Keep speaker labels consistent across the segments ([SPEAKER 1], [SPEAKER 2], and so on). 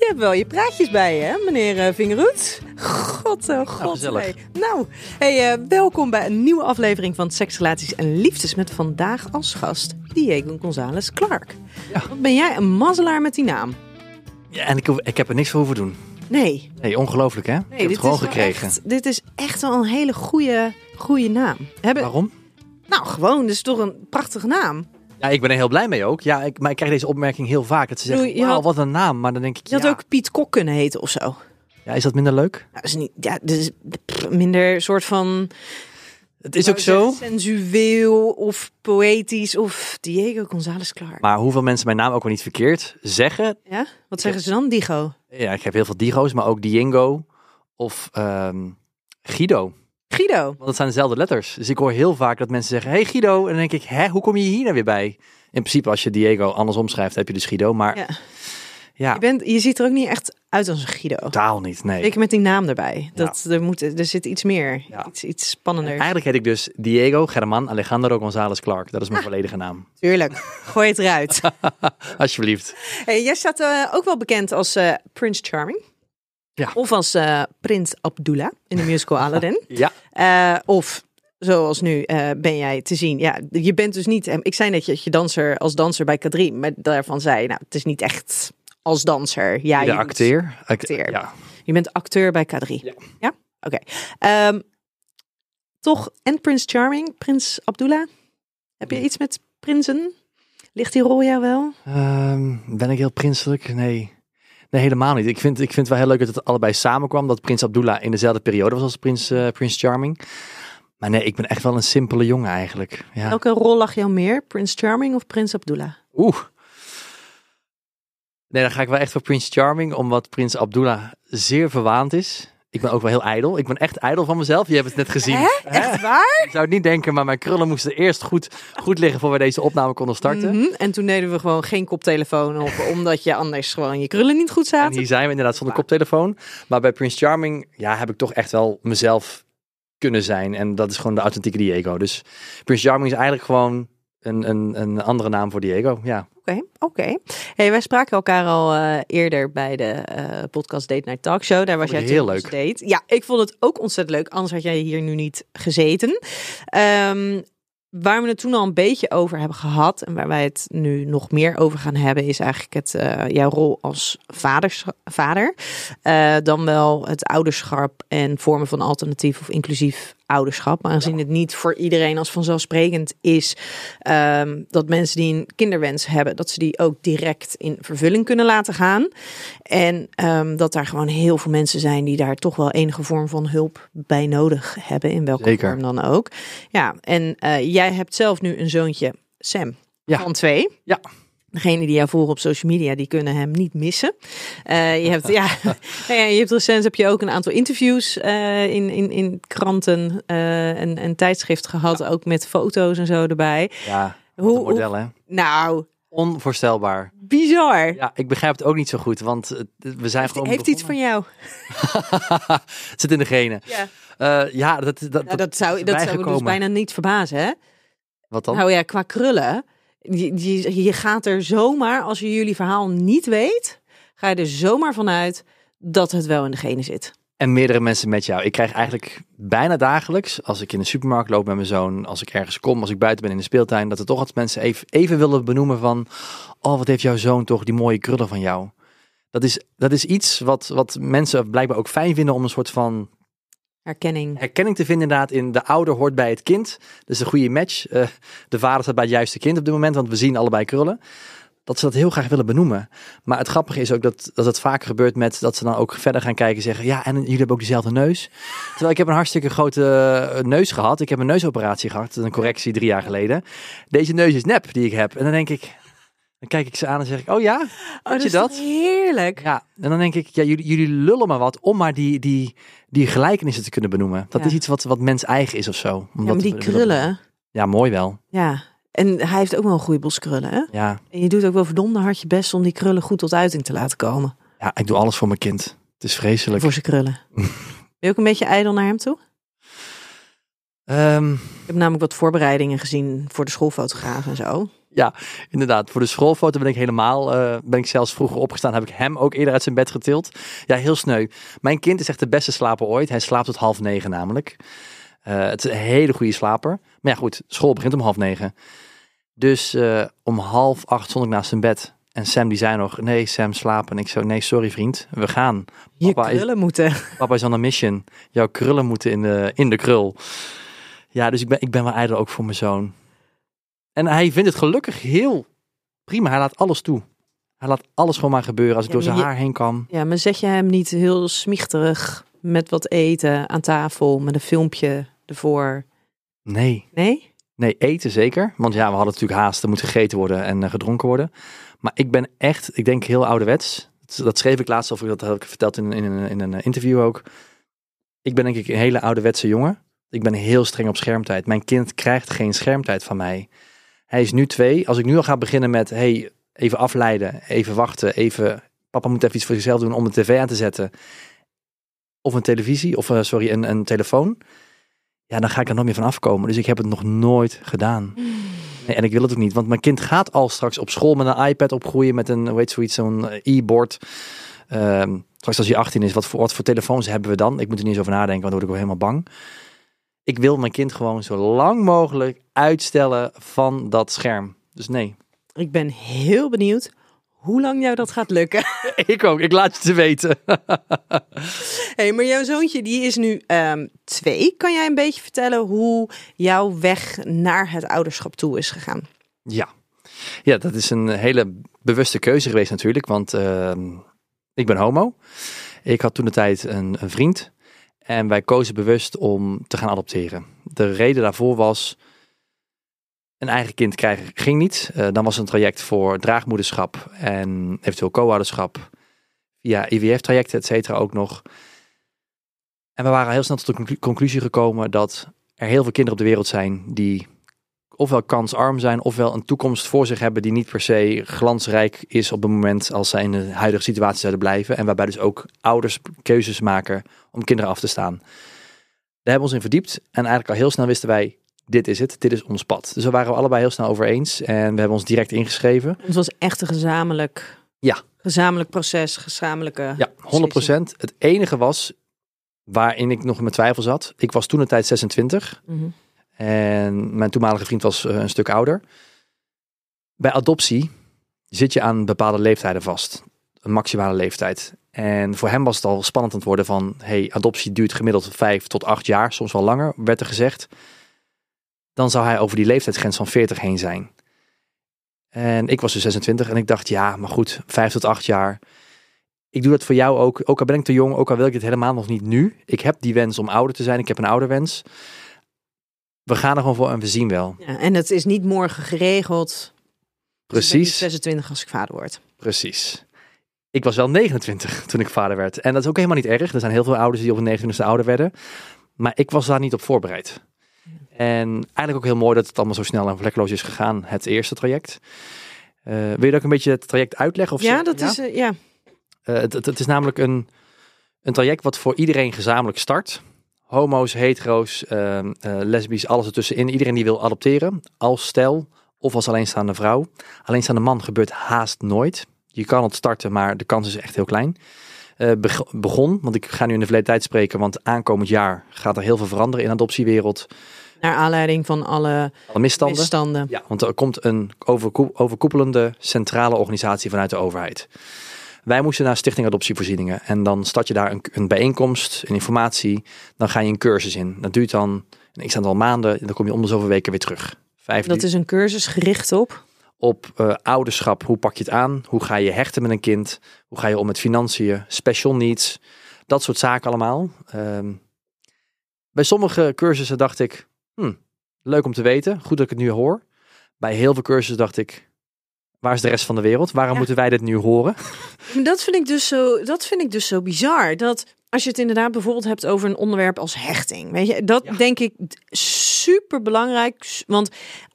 [SPEAKER 1] Je hebt wel je praatjes bij je, hè, meneer uh, Vingerhoed? God, oh god.
[SPEAKER 2] gezellig.
[SPEAKER 1] hey. Nou, hey, eh, welkom bij een nieuwe aflevering van Seks, Relaties en Liefdes met vandaag als gast Diego González Clark.
[SPEAKER 2] Ja.
[SPEAKER 1] Wat ben jij een mazzelaar met die naam?
[SPEAKER 2] Ja, en ik, ik heb er niks voor hoeven doen.
[SPEAKER 1] Nee,
[SPEAKER 2] Nee, ongelooflijk hè? ik heb het gewoon gekregen.
[SPEAKER 1] Echt, dit is echt wel een hele goede, goede naam. Hebben,
[SPEAKER 2] Waarom?
[SPEAKER 1] nou, gewoon, dit is toch een prachtige naam.
[SPEAKER 2] Ja, ik ben er heel blij mee ook. Ja, ik, maar ik krijg deze opmerking heel vaak. Dat ze zeggen,
[SPEAKER 1] Doe, je
[SPEAKER 2] wauw,
[SPEAKER 1] had-
[SPEAKER 2] wat een naam. Maar dan denk ik,
[SPEAKER 1] Je had
[SPEAKER 2] ja,
[SPEAKER 1] ook Piet Kok kunnen heten of zo. Nou,
[SPEAKER 2] ja, is dat minder leuk?
[SPEAKER 1] dat is niet, ja, pff, minder soort van...
[SPEAKER 2] Het is ook zo.
[SPEAKER 1] Sensueel of poëtisch of Diego González Clark.
[SPEAKER 2] Maar hoeveel mensen mijn naam ook wel niet verkeerd zeggen.
[SPEAKER 1] Ja? Wat zeggen ze dan? Digo?
[SPEAKER 2] Ja, ik heb heel veel Digo's, maar ook Diego of ehm, Guido.
[SPEAKER 1] Guido?
[SPEAKER 2] Want het zijn dezelfde letters. Dus ik hoor heel vaak dat mensen zeggen, hey Guido. En dan denk ik, hè, hoe kom je hier nou weer bij? In principe, als je Diego andersom schrijft, heb je dus Guido. Maar
[SPEAKER 1] Ja.
[SPEAKER 2] ja,
[SPEAKER 1] Je, bent, je ziet er ook niet echt uit als een Guido.
[SPEAKER 2] totaal niet, nee.
[SPEAKER 1] Zeker met die naam erbij. Dat, er, moet, er zit iets meer.
[SPEAKER 2] Ja.
[SPEAKER 1] Iets, iets spannender.
[SPEAKER 2] Eigenlijk heet ik dus Diego German Alejandro González Clark. Dat is mijn volledige naam.
[SPEAKER 1] Tuurlijk. Gooi het eruit.
[SPEAKER 2] Alsjeblieft.
[SPEAKER 1] Hey, jij staat eh, ook wel bekend als eh Prince Charming.
[SPEAKER 2] Ja.
[SPEAKER 1] Of als eh, Prins Abdullah in de musical Aladdin.
[SPEAKER 2] Ja,
[SPEAKER 1] Eh, of zoals nu eh, ben jij te zien. Ja, je bent dus niet. Ik zei net dat je danser als danser bij K3, maar daarvan zei je, nou, het is niet echt als danser. Ja, je acteer.
[SPEAKER 2] Ja.
[SPEAKER 1] Je bent acteur bij K3.
[SPEAKER 2] Ja.
[SPEAKER 1] Oké. Ehm, toch en Prins Charming, Prins Abdullah. Heb je iets met prinsen? Ligt die rol jou wel?
[SPEAKER 2] Ehm, ben ik heel prinselijk? Nee. Nee, helemaal niet. Ik vind, ik vind het wel heel leuk dat het allebei samenkwam. Dat Prins Abdullah in dezelfde periode was als Prins, eh, Prins Charming. Maar nee, ik ben echt wel een simpele jongen eigenlijk. Ja.
[SPEAKER 1] Welke rol lag jou meer? Prins Charming of Prins Abdullah?
[SPEAKER 2] Oeh. Nee, dan ga ik wel echt voor Prins Charming, omdat Prins Abdullah zeer verwaand is. Ik ben ook wel heel ijdel. Ik ben echt ijdel van mezelf. Je hebt het net gezien.
[SPEAKER 1] Hè? Echt waar?
[SPEAKER 2] Ik zou het niet denken, maar mijn krullen moesten eerst goed, goed liggen voor we deze opname konden starten.
[SPEAKER 1] Mhm. En toen deden we gewoon geen koptelefoon op, omdat je anders gewoon je krullen niet goed
[SPEAKER 2] En
[SPEAKER 1] zaten.
[SPEAKER 2] hier zijn we inderdaad zonder koptelefoon. Maar bij Prince Charming ja, heb ik toch echt wel mezelf kunnen zijn. En dat is gewoon de authentieke Diego. Dus Prince Charming is eigenlijk gewoon een, een, een andere naam voor Diego. Ja,
[SPEAKER 1] Oké. Hey, wij spraken elkaar al eh, eerder bij de eh, podcast Date Night Talk Show. Daar was jij
[SPEAKER 2] heel leuk.
[SPEAKER 1] date. Ja, ik vond het ook ontzettend leuk. Anders had jij hier nu niet gezeten. Ehm, waar we het toen al een beetje over hebben gehad en waar wij het nu nog meer over gaan hebben, is eigenlijk het, eh, jouw rol als vaders, vader. Dan wel het ouderschap en vormen van alternatief of inclusief ouderschap. Maar aangezien het niet voor iedereen als vanzelfsprekend is ehm, dat mensen die een kinderwens hebben, dat ze die ook direct in vervulling kunnen laten gaan. En ehm, dat daar gewoon heel veel mensen zijn die daar toch wel enige vorm van hulp bij nodig hebben, in welke
[SPEAKER 2] Zeker.
[SPEAKER 1] vorm dan ook. Ja, en eh, jij hebt zelf nu een zoontje, Sam,
[SPEAKER 2] Ja.
[SPEAKER 1] van twee.
[SPEAKER 2] Ja.
[SPEAKER 1] Degene die jou volgen op social media, die kunnen hem niet missen. Eh, je, hebt, ja, ja, je hebt recent heb je ook een aantal interviews eh, in, in, in kranten eh, en, en tijdschriften gehad, ook met foto's en zo erbij.
[SPEAKER 2] ja
[SPEAKER 1] Hoe-
[SPEAKER 2] model hè.
[SPEAKER 1] Nou,
[SPEAKER 2] Onvoorstelbaar.
[SPEAKER 1] bizar.
[SPEAKER 2] Ja, ik begrijp het ook niet zo goed, want we zijn
[SPEAKER 1] heeft
[SPEAKER 2] gewoon
[SPEAKER 1] heeft iets van jou?
[SPEAKER 2] het zit in de genen.
[SPEAKER 1] Ja,
[SPEAKER 2] ja, dat, dat,
[SPEAKER 1] nou, dat zou, dat zou me dus bijna niet verbazen, hè?
[SPEAKER 2] Wat dan?
[SPEAKER 1] Nou ja, qua krullen. Je, je, gaat er zomaar, als je jullie verhaal niet weet, ga je er zomaar vanuit dat het wel in de genen zit.
[SPEAKER 2] En meerdere mensen met jou. Ik krijg eigenlijk bijna dagelijks, als ik in de supermarkt loop met mijn zoon, als ik ergens kom, als ik buiten ben in de speeltuin, dat er toch altijd mensen even, even willen benoemen van, oh wat heeft jouw zoon toch die mooie krullen van jou. Dat is, dat is iets wat, wat mensen blijkbaar ook fijn vinden om een soort van
[SPEAKER 1] Herkenning.
[SPEAKER 2] herkenning te vinden inderdaad in de ouder hoort bij het kind. Dus een goede match. Eh, de vader staat bij het juiste kind op dit moment, want we zien allebei krullen. dat ze dat heel graag willen benoemen. Maar het grappige is ook dat, dat het vaak gebeurt met dat ze dan ook verder gaan kijken en zeggen, ja, en jullie hebben ook dezelfde neus. Terwijl ik heb een hartstikke grote eh, neus gehad. Ik heb een neusoperatie gehad, een correctie drie jaar geleden. Deze neus is nep die ik heb. En dan denk ik, dan kijk ik ze aan en zeg ik, oh ja,
[SPEAKER 1] Oh,
[SPEAKER 2] je dat?
[SPEAKER 1] Heerlijk.
[SPEAKER 2] Ja, en dan denk ik, ja, jullie, jullie lullen maar wat om maar die, die, die gelijkenissen te kunnen benoemen. Dat
[SPEAKER 1] Ja.
[SPEAKER 2] is iets wat, wat mens eigen is of zo. om
[SPEAKER 1] Ja,
[SPEAKER 2] dat
[SPEAKER 1] maar
[SPEAKER 2] te
[SPEAKER 1] die krullen.
[SPEAKER 2] Ja, mooi wel.
[SPEAKER 1] Ja. En hij heeft ook wel een goede bos krullen, hè?
[SPEAKER 2] Ja.
[SPEAKER 1] En je doet ook wel verdomde hard je best om die krullen goed tot uiting te laten komen.
[SPEAKER 2] ja, ik doe alles voor mijn kind. Het is vreselijk.
[SPEAKER 1] Voor zijn krullen. Ben je ook een beetje ijdel naar hem toe?
[SPEAKER 2] Ehm,
[SPEAKER 1] Ik heb namelijk wat voorbereidingen gezien voor de schoolfotograaf en zo.
[SPEAKER 2] Inderdaad, voor de schoolfoto ben ik helemaal, eh, ben ik zelfs vroeger opgestaan, heb ik hem ook eerder uit zijn bed getild. Ja, heel sneu. Mijn kind is echt de beste slaper ooit. Hij slaapt tot half negen namelijk. Eh, het is een hele goede slaper. Maar ja, goed, school begint om half negen. Dus eh, om half acht stond ik naast zijn bed. En Sam die zei nog, nee Sam, slapen. En ik zo, nee sorry vriend, we gaan.
[SPEAKER 1] Je
[SPEAKER 2] Papa is-
[SPEAKER 1] krullen moeten.
[SPEAKER 2] Papa is on a mission. Jouw krullen moeten in de, in de krul. Ja, dus ik ben, ik ben wel ijdel ook voor mijn zoon. En hij vindt het gelukkig heel prima. Hij laat alles toe. Hij laat alles gewoon maar gebeuren als ik
[SPEAKER 1] Ja,
[SPEAKER 2] door zijn
[SPEAKER 1] je-
[SPEAKER 2] haar heen kan.
[SPEAKER 1] Ja, maar zet je hem niet heel smichterig met wat eten aan tafel, met een filmpje ervoor?
[SPEAKER 2] Nee,
[SPEAKER 1] Nee?
[SPEAKER 2] nee, eten zeker. Want ja, we hadden natuurlijk haast. Er moet gegeten worden en eh, gedronken worden. Maar ik ben echt, ik denk heel ouderwets. Dat, dat schreef ik laatst, of dat heb ik verteld in, in, een- in een eh, interview ook. Ik ben denk ik een hele ouderwetse jongen. Ik ben heel streng op schermtijd. Mijn kind krijgt geen schermtijd van mij. Hij is nu twee. Als ik nu al ga beginnen met, hey, even afleiden, even wachten, even, papa moet even iets voor zichzelf doen om de tv aan te zetten. Of een televisie, of eh, sorry, een, een telefoon. Ja, dan ga ik er nog meer van afkomen. Dus ik heb het nog nooit gedaan. Nee, en ik wil het ook niet, want mijn kind gaat al straks op school met een iPad opgroeien, met een, heet zoiets, zo'n eh, e-board. Ehm, straks als hij 18 is, wat voor, wat voor telefoons hebben we dan? Ik moet er niet eens over nadenken, want dan word ik wel helemaal bang. Ik wil mijn kind gewoon zo lang mogelijk uitstellen van dat scherm. Dus nee.
[SPEAKER 1] Ik ben heel benieuwd hoe lang jou dat gaat lukken.
[SPEAKER 2] ik ook, ik laat je te weten.
[SPEAKER 1] hey, maar jouw zoontje die is nu ehm, twee. Kan jij een beetje vertellen hoe jouw weg naar het ouderschap toe is gegaan?
[SPEAKER 2] Ja. ja, dat is een hele bewuste keuze geweest natuurlijk, want ehm, ik ben homo. Ik had toen de tijd een, een vriend en wij kozen bewust om te gaan adopteren. De reden daarvoor was, een eigen kind krijgen ging niet. Eh, dan was een traject voor draagmoederschap en eventueel co-ouderschap. Via IVF-trajecten, et cetera, ook nog. En we waren heel snel tot de conclu- conclusie gekomen dat er heel veel kinderen op de wereld zijn die ofwel kansarm zijn, ofwel een toekomst voor zich hebben die niet per se glansrijk is op het moment als zij in de huidige situatie zouden blijven. En waarbij dus ook ouders keuzes maken om kinderen af te staan. Daar hebben we ons in verdiept en eigenlijk al heel snel wisten wij, dit is het, dit is ons pad. Dus daar waren we allebei heel snel over eens en we hebben ons direct ingeschreven.
[SPEAKER 1] Het was echt een gezamenlijk,
[SPEAKER 2] Ja.
[SPEAKER 1] gezamenlijk proces, gezamenlijke.
[SPEAKER 2] Ja, 100%. Het enige was waarin ik nog in mijn twijfel zat. Ik was toen een tijd 26
[SPEAKER 1] Mhm.
[SPEAKER 2] En mijn toenmalige vriend was eh, een stuk ouder. Bij adoptie zit je aan bepaalde leeftijden vast. Een maximale leeftijd. En voor hem was het al spannend aan het worden van... hey, adoptie duurt gemiddeld vijf tot acht jaar, soms wel langer, werd er gezegd. Dan zou hij over die leeftijdsgrens van 40 heen zijn. En ik was dus 26 en ik dacht, ja, maar goed, vijf tot acht jaar. Ik doe dat voor jou ook. Ook al ben ik te jong, ook al wil ik dit helemaal nog niet nu. Ik heb die wens om ouder te zijn. Ik heb een ouderwens. We gaan er gewoon voor en we zien wel.
[SPEAKER 1] Ja, en het is niet morgen geregeld. Dus
[SPEAKER 2] Precies,
[SPEAKER 1] 26 als ik vader word.
[SPEAKER 2] precies. Ik was wel 29 toen ik vader werd. En dat is ook helemaal niet erg. Er zijn heel veel ouders die op de 29e ouder werden. Maar ik was daar niet op voorbereid. En eigenlijk ook heel mooi dat het allemaal zo snel en vlekkeloos is gegaan, het eerste traject. Eh, wil je dat ook een beetje het traject uitleggen? Of
[SPEAKER 1] ja,
[SPEAKER 2] zo?
[SPEAKER 1] dat is eh, ja.
[SPEAKER 2] Eh, het, het, het is namelijk een, een traject wat voor iedereen gezamenlijk start. Homo's, hetero's, eh, lesbisch, alles ertussenin. Iedereen die wil adopteren, als stel of als alleenstaande vrouw. Alleenstaande man gebeurt haast nooit. Je kan het starten, maar de kans is echt heel klein. Eh, beg- begon, want ik ga nu in de verleden tijd spreken, want aankomend jaar gaat er heel veel veranderen in de adoptiewereld.
[SPEAKER 1] Naar aanleiding van alle
[SPEAKER 2] Alle misstanden.
[SPEAKER 1] misstanden.
[SPEAKER 2] Ja, want er komt een overkoe- overkoepelende centrale organisatie vanuit de overheid. Wij moesten naar Stichting Adoptievoorzieningen. En dan start je daar een, een bijeenkomst, een informatie. Dan ga je een cursus in. Dat duurt dan een x aantal maanden. En dan kom je om de zoveel weken weer terug. Vijf
[SPEAKER 1] Dat is een cursus gericht op.
[SPEAKER 2] op eh, ouderschap. Hoe pak je het aan? Hoe ga je hechten met een kind? Hoe ga je om met financiën? Special needs? Dat soort zaken allemaal. Ehm, bij sommige cursussen dacht ik, hm, leuk om te weten. Goed dat ik het nu hoor. Bij heel veel cursussen dacht ik, waar is de rest van de wereld? Waarom
[SPEAKER 1] Ja.
[SPEAKER 2] moeten wij dit nu horen?
[SPEAKER 1] Dat vind ik dus zo, dat vind ik dus zo bizar. Dat als je het inderdaad bijvoorbeeld hebt over een onderwerp als hechting. Weet je, dat
[SPEAKER 2] Ja.
[SPEAKER 1] denk ik super belangrijk. Want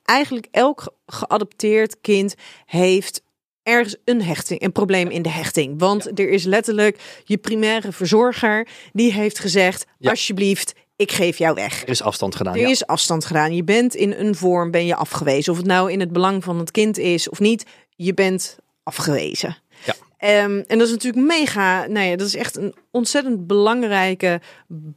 [SPEAKER 1] eigenlijk elk ge- geadopteerd kind heeft ergens een hechting, een probleem in de hechting. Want er is letterlijk je primaire verzorger die heeft gezegd: alsjeblieft, ik geef jou weg.
[SPEAKER 2] Er is afstand gedaan.
[SPEAKER 1] Er
[SPEAKER 2] ja.
[SPEAKER 1] is afstand gedaan. Je bent in een vorm ben je afgewezen. Of het nou in het belang van het kind is of niet, je bent afgewezen.
[SPEAKER 2] Ja.
[SPEAKER 1] Ehm, en dat is natuurlijk mega. Nou ja, dat is echt een ontzettend belangrijke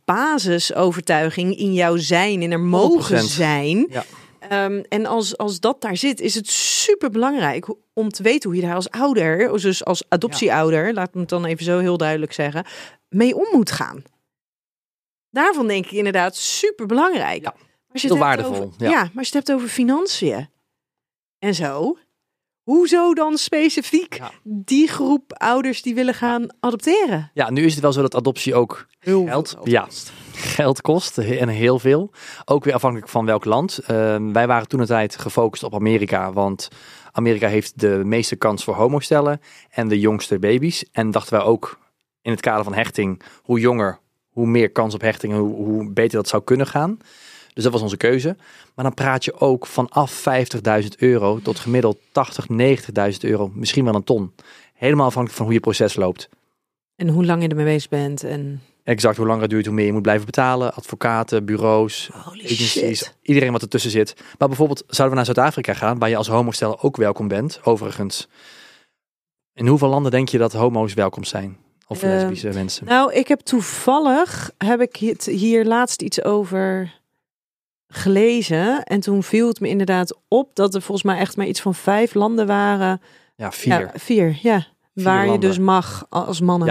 [SPEAKER 1] basisovertuiging in jouw zijn, in er mogen
[SPEAKER 2] 100%.
[SPEAKER 1] zijn.
[SPEAKER 2] Ja.
[SPEAKER 1] Ehm, en als, als dat daar zit, is het super belangrijk om te weten hoe je daar als ouder, dus als adoptieouder, laat me het dan even zo heel duidelijk zeggen, mee om moet gaan. Daarvan denk ik inderdaad super belangrijk.
[SPEAKER 2] Ja,
[SPEAKER 1] Als je
[SPEAKER 2] heel waardevol,
[SPEAKER 1] Over,
[SPEAKER 2] ja.
[SPEAKER 1] ja. maar als je het hebt over financiën en zo. Hoezo dan specifiek
[SPEAKER 2] Ja.
[SPEAKER 1] die groep ouders die willen gaan adopteren?
[SPEAKER 2] ja, nu is het wel zo dat adoptie ook
[SPEAKER 1] Heel
[SPEAKER 2] Geld, ja. geld kost en heel veel. Ook weer afhankelijk van welk land. Ehm, wij waren toen een tijd gefocust op Amerika, want Amerika heeft de meeste kans voor homostellen en de jongste baby's. En dachten wij ook in het kader van hechting, hoe jonger, hoe meer kans op hechting en hoe, hoe beter dat zou kunnen gaan. Dus dat was onze keuze. Maar dan praat je ook vanaf 50.000 euro tot gemiddeld 80, 90.000 euro, misschien wel een ton. Helemaal afhankelijk van hoe je proces loopt.
[SPEAKER 1] En hoe lang je ermee bezig bent en
[SPEAKER 2] Exact, hoe langer het duurt, hoe meer je moet blijven betalen. Advocaten, bureaus,
[SPEAKER 1] holy
[SPEAKER 2] agencies,
[SPEAKER 1] shit.
[SPEAKER 2] iedereen wat ertussen zit. Maar bijvoorbeeld zouden we naar Zuid-Afrika gaan, waar je als homostel ook welkom bent, overigens. In hoeveel landen denk je dat homo's welkom zijn? Of
[SPEAKER 1] Ehm,
[SPEAKER 2] lesbische mensen?
[SPEAKER 1] Nou, ik heb toevallig heb ik het hier laatst iets over gelezen en toen viel het me inderdaad op dat er volgens mij echt maar iets van vijf landen waren.
[SPEAKER 2] Ja, vier.
[SPEAKER 1] Ja, vier, ja. waar je dus mag als mannen.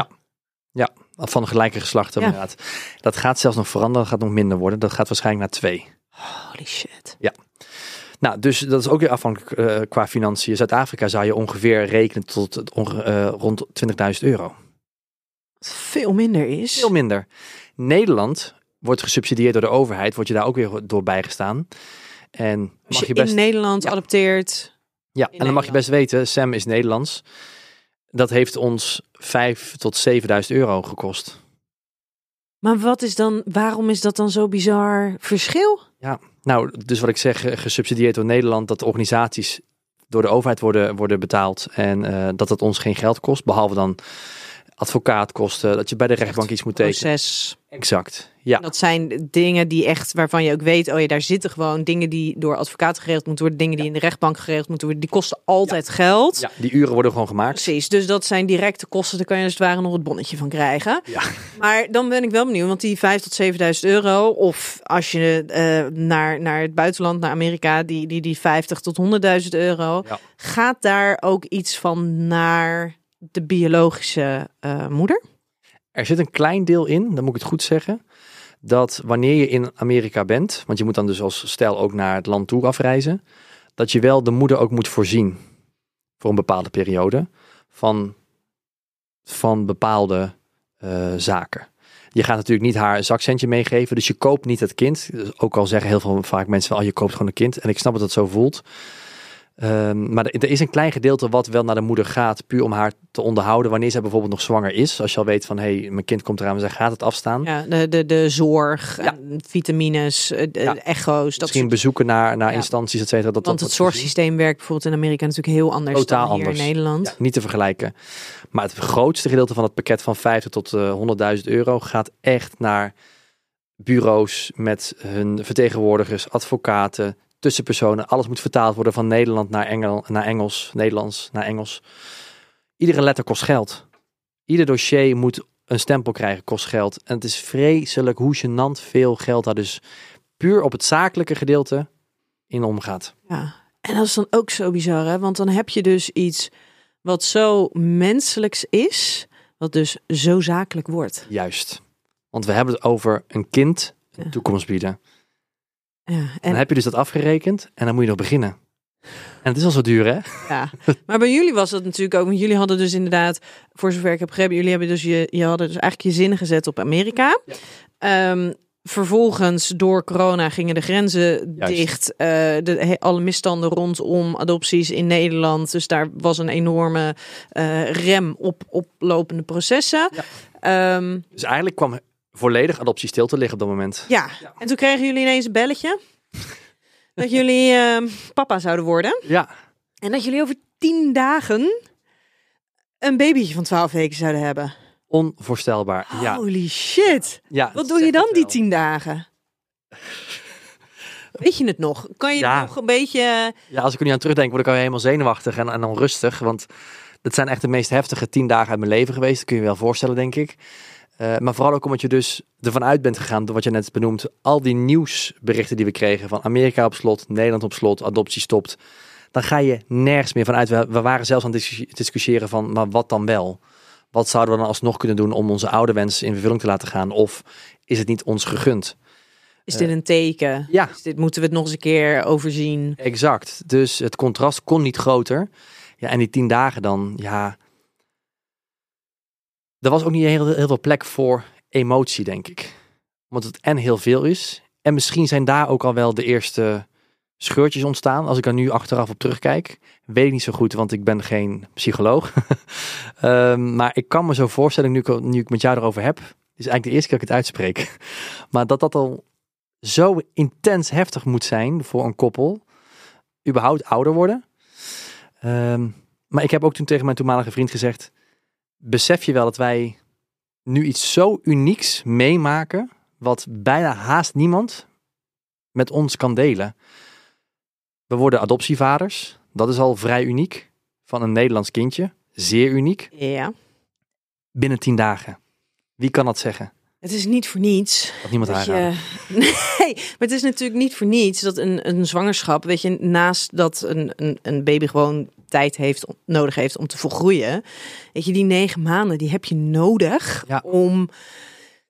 [SPEAKER 2] Ja. Van de gelijke geslachten
[SPEAKER 1] Ja.
[SPEAKER 2] inderdaad. Dat gaat zelfs nog veranderen, dat gaat nog minder worden. Dat gaat waarschijnlijk naar twee.
[SPEAKER 1] Holy shit.
[SPEAKER 2] Nou, dus dat is ook weer afhankelijk eh, qua financiën. Zuid-Afrika zou je ongeveer rekenen tot eh, rond 20.000 euro.
[SPEAKER 1] Veel minder is.
[SPEAKER 2] Veel minder. Nederland wordt gesubsidieerd door de overheid, word je daar ook weer door bijgestaan. En
[SPEAKER 1] Als
[SPEAKER 2] mag
[SPEAKER 1] je
[SPEAKER 2] je best,
[SPEAKER 1] in Nederland
[SPEAKER 2] Ja.
[SPEAKER 1] adopteert.
[SPEAKER 2] ja, en dan mag je best weten, Sam is Nederlands. Dat heeft ons 5 tot 7.000 euro gekost.
[SPEAKER 1] Maar wat is dan, waarom is dat dan zo bizar verschil?
[SPEAKER 2] Nou, dus wat ik zeg, eh, gesubsidieerd door Nederland, dat de organisaties door de overheid worden, worden betaald en eh, dat het ons geen geld kost, behalve dan advocaatkosten, dat je bij de rechtbank iets moet tekenen.
[SPEAKER 1] Proces.
[SPEAKER 2] Exact. Ja,
[SPEAKER 1] Dat zijn dingen die echt, waarvan je ook weet, oh ja, daar zitten gewoon dingen die door advocaten geregeld moeten worden, dingen die in de rechtbank geregeld moeten worden, die kosten altijd geld.
[SPEAKER 2] ja, die uren worden gewoon gemaakt.
[SPEAKER 1] Precies, dus dat zijn directe kosten, daar kan je als het ware nog het bonnetje van krijgen.
[SPEAKER 2] Ja.
[SPEAKER 1] Maar dan ben ik wel benieuwd, want die 5 tot 7000 euro, of als je eh, naar, naar het buitenland, naar Amerika, die, die, die 50 tot 100.000 euro,
[SPEAKER 2] Ja.
[SPEAKER 1] gaat daar ook iets van naar de biologische eh, moeder?
[SPEAKER 2] Er zit een klein deel in, dan moet ik het goed zeggen, dat wanneer je in Amerika bent, want je moet dan dus als stel ook naar het land toe afreizen, dat je wel de moeder ook moet voorzien voor een bepaalde periode van, van bepaalde eh, zaken. Je gaat natuurlijk niet haar een zakcentje meegeven, dus je koopt niet het kind. Ook al zeggen heel veel vaak mensen van, oh, je koopt gewoon een kind. En ik snap dat het zo voelt. Ehm, maar er er is een klein gedeelte wat wel naar de moeder gaat, puur om haar te onderhouden wanneer zij bijvoorbeeld nog zwanger is. Als je al weet van, hé, hey, mijn kind komt eraan, zij gaat het afstaan.
[SPEAKER 1] Ja, de, de, de zorg,
[SPEAKER 2] Ja.
[SPEAKER 1] vitamines, eh, de
[SPEAKER 2] Ja.
[SPEAKER 1] echo's. Dat
[SPEAKER 2] Misschien
[SPEAKER 1] soort,
[SPEAKER 2] bezoeken naar, naar
[SPEAKER 1] Ja.
[SPEAKER 2] instanties, et cetera. Dat,
[SPEAKER 1] want
[SPEAKER 2] dat
[SPEAKER 1] het zorgsysteem werkt bijvoorbeeld in Amerika natuurlijk heel anders
[SPEAKER 2] Totaal
[SPEAKER 1] dan hier
[SPEAKER 2] anders.
[SPEAKER 1] in Nederland.
[SPEAKER 2] Niet te vergelijken. Maar het grootste gedeelte van het pakket van 50 tot eh, 100.000 euro gaat echt naar bureaus met hun vertegenwoordigers, advocaten, tussenpersonen. Alles moet vertaald worden van Nederland naar, Engel, naar Engels, Nederlands naar Engels. Iedere letter kost geld. Ieder dossier moet een stempel krijgen, kost geld. En het is vreselijk hoe gênant veel geld daar dus puur op het zakelijke gedeelte in omgaat.
[SPEAKER 1] Ja, en dat is dan ook zo bizar, hè? Want dan heb je dus iets wat zo menselijks is, wat dus zo zakelijk wordt.
[SPEAKER 2] Juist. Want we hebben het over een kind een
[SPEAKER 1] Ja.
[SPEAKER 2] toekomst bieden.
[SPEAKER 1] Ja,
[SPEAKER 2] En dan heb je dus dat afgerekend en dan moet je nog beginnen. En het is al zo duur, hè?
[SPEAKER 1] Ja, maar bij jullie was dat natuurlijk ook. Want jullie hadden dus inderdaad, voor zover ik heb begrepen, jullie hebben dus je, je hadden dus eigenlijk je zinnen gezet op Amerika. Ehm, vervolgens door corona gingen de grenzen
[SPEAKER 2] Juist.
[SPEAKER 1] dicht. eh, de, alle misstanden rondom adopties in Nederland. Dus daar was een enorme eh, rem op oplopende processen.
[SPEAKER 2] Ja.
[SPEAKER 1] Ehm,
[SPEAKER 2] Dus eigenlijk kwam volledig adoptie stil te liggen op dat moment.
[SPEAKER 1] ja. en toen kregen jullie ineens een belletje. dat jullie ehm, papa zouden worden.
[SPEAKER 2] Ja,
[SPEAKER 1] En dat jullie over tien dagen een babytje van 12 weken zouden hebben.
[SPEAKER 2] onvoorstelbaar. Ja.
[SPEAKER 1] Holy shit.
[SPEAKER 2] ja
[SPEAKER 1] Wat doe je dan die tien dagen? Weet je het nog? Kan je
[SPEAKER 2] Ja.
[SPEAKER 1] nog een beetje...
[SPEAKER 2] Ja, als ik er nu aan terugdenk, word ik al helemaal zenuwachtig en, en dan rustig. Want dat zijn echt de meest heftige tien dagen uit mijn leven geweest. Dat kun je je wel voorstellen, denk ik. Eh, maar vooral ook omdat je dus ervan uit bent gegaan, door wat je net benoemt, al die nieuwsberichten die we kregen van Amerika op slot, Nederland op slot, adoptie stopt. Dan ga je nergens meer vanuit. We, we waren zelfs aan het discussiëren van, maar wat dan wel? Wat zouden we dan alsnog kunnen doen om onze oude wens in vervulling te laten gaan? Of is het niet ons gegund?
[SPEAKER 1] Is dit een teken?
[SPEAKER 2] Ja,
[SPEAKER 1] Is dit, moeten we het nog eens een keer overzien?
[SPEAKER 2] Exact. Dus het contrast kon niet groter. Ja, en die tien dagen dan, ja. Er was ook niet heel, heel veel plek voor emotie, denk ik. Omdat het en heel veel is. En misschien zijn daar ook al wel de eerste scheurtjes ontstaan. Als ik er nu achteraf op terugkijk. Weet ik niet zo goed, want ik ben geen psycholoog. Ehm, maar ik kan me zo voorstellen, nu ik, met jou erover heb. Is eigenlijk de eerste keer dat ik het uitspreek. Maar dat dat al zo intens heftig moet zijn voor een koppel überhaupt ouder worden. Ehm, maar ik heb ook toen tegen mijn toenmalige vriend gezegd: besef je wel dat wij nu iets zo unieks meemaken, wat bijna haast niemand met ons kan delen. We worden adoptievaders, dat is al vrij uniek, van een Nederlands kindje, zeer uniek,
[SPEAKER 1] Ja.
[SPEAKER 2] binnen tien dagen. Wie kan dat zeggen?
[SPEAKER 1] Het is niet voor niets.
[SPEAKER 2] Dat niemand
[SPEAKER 1] Dat je, nee, maar het is natuurlijk niet voor niets dat een, een zwangerschap, weet je, naast dat een, een, een baby gewoon tijd heeft, nodig heeft om te volgroeien, weet je, die negen maanden, die heb je nodig
[SPEAKER 2] Ja.
[SPEAKER 1] om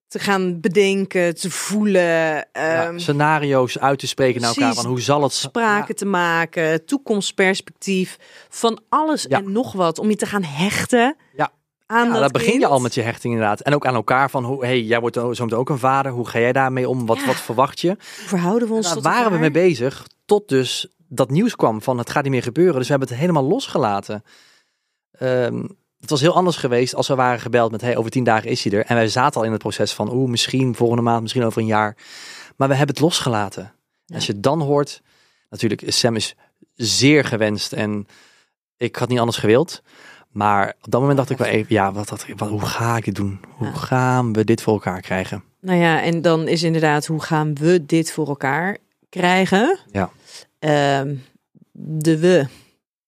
[SPEAKER 1] te gaan bedenken, te voelen,
[SPEAKER 2] Ja,
[SPEAKER 1] ehm,
[SPEAKER 2] scenario's uit te spreken naar elkaar van hoe zal het
[SPEAKER 1] spraken te maken, toekomstperspectief, van alles
[SPEAKER 2] Ja.
[SPEAKER 1] en nog wat, om je te gaan hechten
[SPEAKER 2] Ja.
[SPEAKER 1] aan dat
[SPEAKER 2] begin je al met je hechting inderdaad. En ook aan elkaar van, hoe, hey, jij wordt zo meteen ook een vader. Hoe ga jij daarmee om? Wat, wat verwacht je?
[SPEAKER 1] Hoe verhouden we ons
[SPEAKER 2] Daar
[SPEAKER 1] tot
[SPEAKER 2] waren we mee bezig tot dus dat nieuws kwam van het gaat niet meer gebeuren. Dus we hebben het helemaal losgelaten. Ehm, het was heel anders geweest als we waren gebeld met hey, over tien dagen is hij er. En wij zaten al in het proces van oeh, misschien volgende maand, misschien over een jaar. Maar we hebben het losgelaten.
[SPEAKER 1] Ja.
[SPEAKER 2] Als je dan hoort, natuurlijk, Sam is zeer gewenst en ik had niet anders gewild. Maar op dat moment dacht ik wel even, ja, wat, wat, wat, hoe ga ik dit doen? Hoe
[SPEAKER 1] Ja.
[SPEAKER 2] gaan we dit voor elkaar krijgen?
[SPEAKER 1] Nou ja, en dan is inderdaad, hoe gaan we dit voor elkaar krijgen?
[SPEAKER 2] Ja.
[SPEAKER 1] Ehm, de we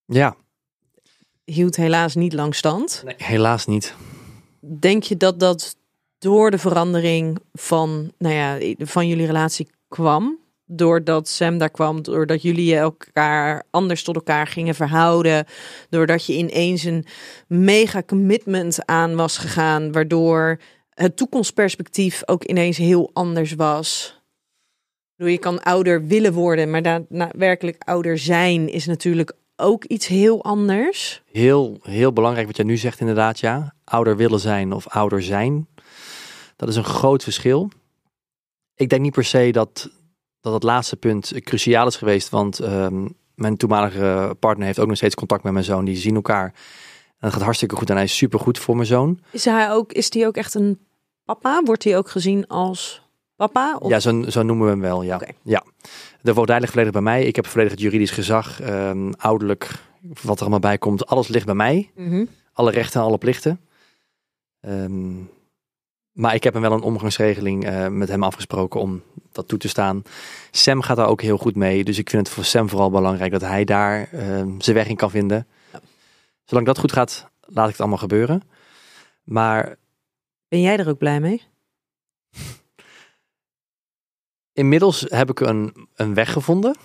[SPEAKER 2] Ja,
[SPEAKER 1] hield helaas niet lang stand.
[SPEAKER 2] nee, helaas niet.
[SPEAKER 1] Denk je dat dat door de verandering van, nou ja, van jullie relatie kwam? Doordat Sam daar kwam, doordat jullie elkaar anders tot elkaar gingen verhouden. Doordat je ineens een mega commitment aan was gegaan, waardoor het toekomstperspectief ook ineens heel anders was. Je kan ouder willen worden, maar daadwerkelijk ouder zijn is natuurlijk ook iets heel anders.
[SPEAKER 2] Heel, heel belangrijk wat jij nu zegt inderdaad, ja. Ouder willen zijn of ouder zijn. Dat is een groot verschil. Ik denk niet per se dat dat, het laatste punt cruciaal is geweest, want ehm, mijn toenmalige partner heeft ook nog steeds contact met mijn zoon. Die zien elkaar. En dat gaat hartstikke goed en hij is supergoed voor mijn zoon.
[SPEAKER 1] Is hij ook, is die ook echt een papa? Wordt hij ook gezien als papa? Of...
[SPEAKER 2] Ja, zo, zo noemen we hem wel, ja. Ja. De voogdij ligt volledig bij mij. Ik heb volledig het juridisch gezag, ehm, ouderlijk, wat er allemaal bij komt. Alles ligt bij mij.
[SPEAKER 1] Mhm.
[SPEAKER 2] alle rechten en alle plichten. Ehm, maar ik heb hem wel een omgangsregeling eh, met hem afgesproken om dat toe te staan. Sam gaat daar ook heel goed mee. Dus ik vind het voor Sam vooral belangrijk dat hij daar ehm, zijn weg in kan vinden.
[SPEAKER 1] Ja.
[SPEAKER 2] Zolang dat goed gaat, laat ik het allemaal gebeuren. Maar
[SPEAKER 1] Ben jij er ook blij mee?
[SPEAKER 2] Inmiddels heb ik een, een weg gevonden.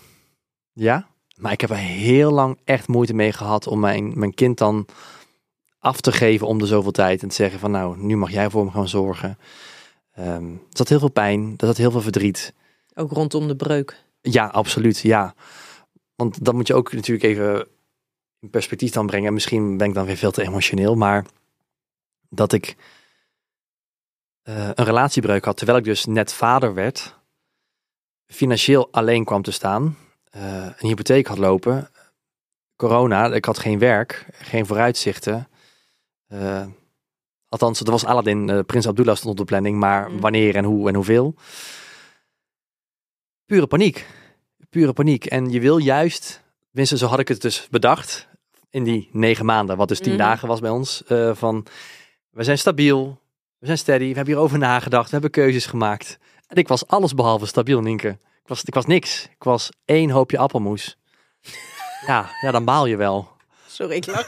[SPEAKER 2] Ja. Maar ik heb er heel lang echt moeite mee gehad om mijn, mijn kind dan af te geven om de zoveel tijd. En te zeggen van nou, nu mag jij voor hem gaan zorgen. Ehm er zat heel veel pijn, er zat heel veel verdriet.
[SPEAKER 1] Ook rondom de breuk.
[SPEAKER 2] Ja, absoluut, ja. want dat moet je ook natuurlijk even in perspectief dan brengen. Misschien ben ik dan weer veel te emotioneel, maar dat ik eh, een relatiebreuk had terwijl ik dus net vader werd, financieel alleen kwam te staan, eh, een hypotheek had lopen, corona, ik had geen werk, geen vooruitzichten. Eh, althans, er was Aladdin, eh, Prins Abdullah stond op de planning, maar
[SPEAKER 1] Mm.
[SPEAKER 2] wanneer en hoe en hoeveel. Pure paniek. Pure paniek. En je wil juist, tenminste zo had ik het dus bedacht, in die negen maanden, wat dus tien
[SPEAKER 1] Mhm.
[SPEAKER 2] dagen was bij ons, van we zijn stabiel, we zijn steady, we hebben hierover nagedacht, we hebben keuzes gemaakt. En ik was alles behalve stabiel, Nienke. Ik was, ik was niks. Ik was één hoopje appelmoes. ja, ja, dan baal je wel.
[SPEAKER 1] Sorry, ik lach.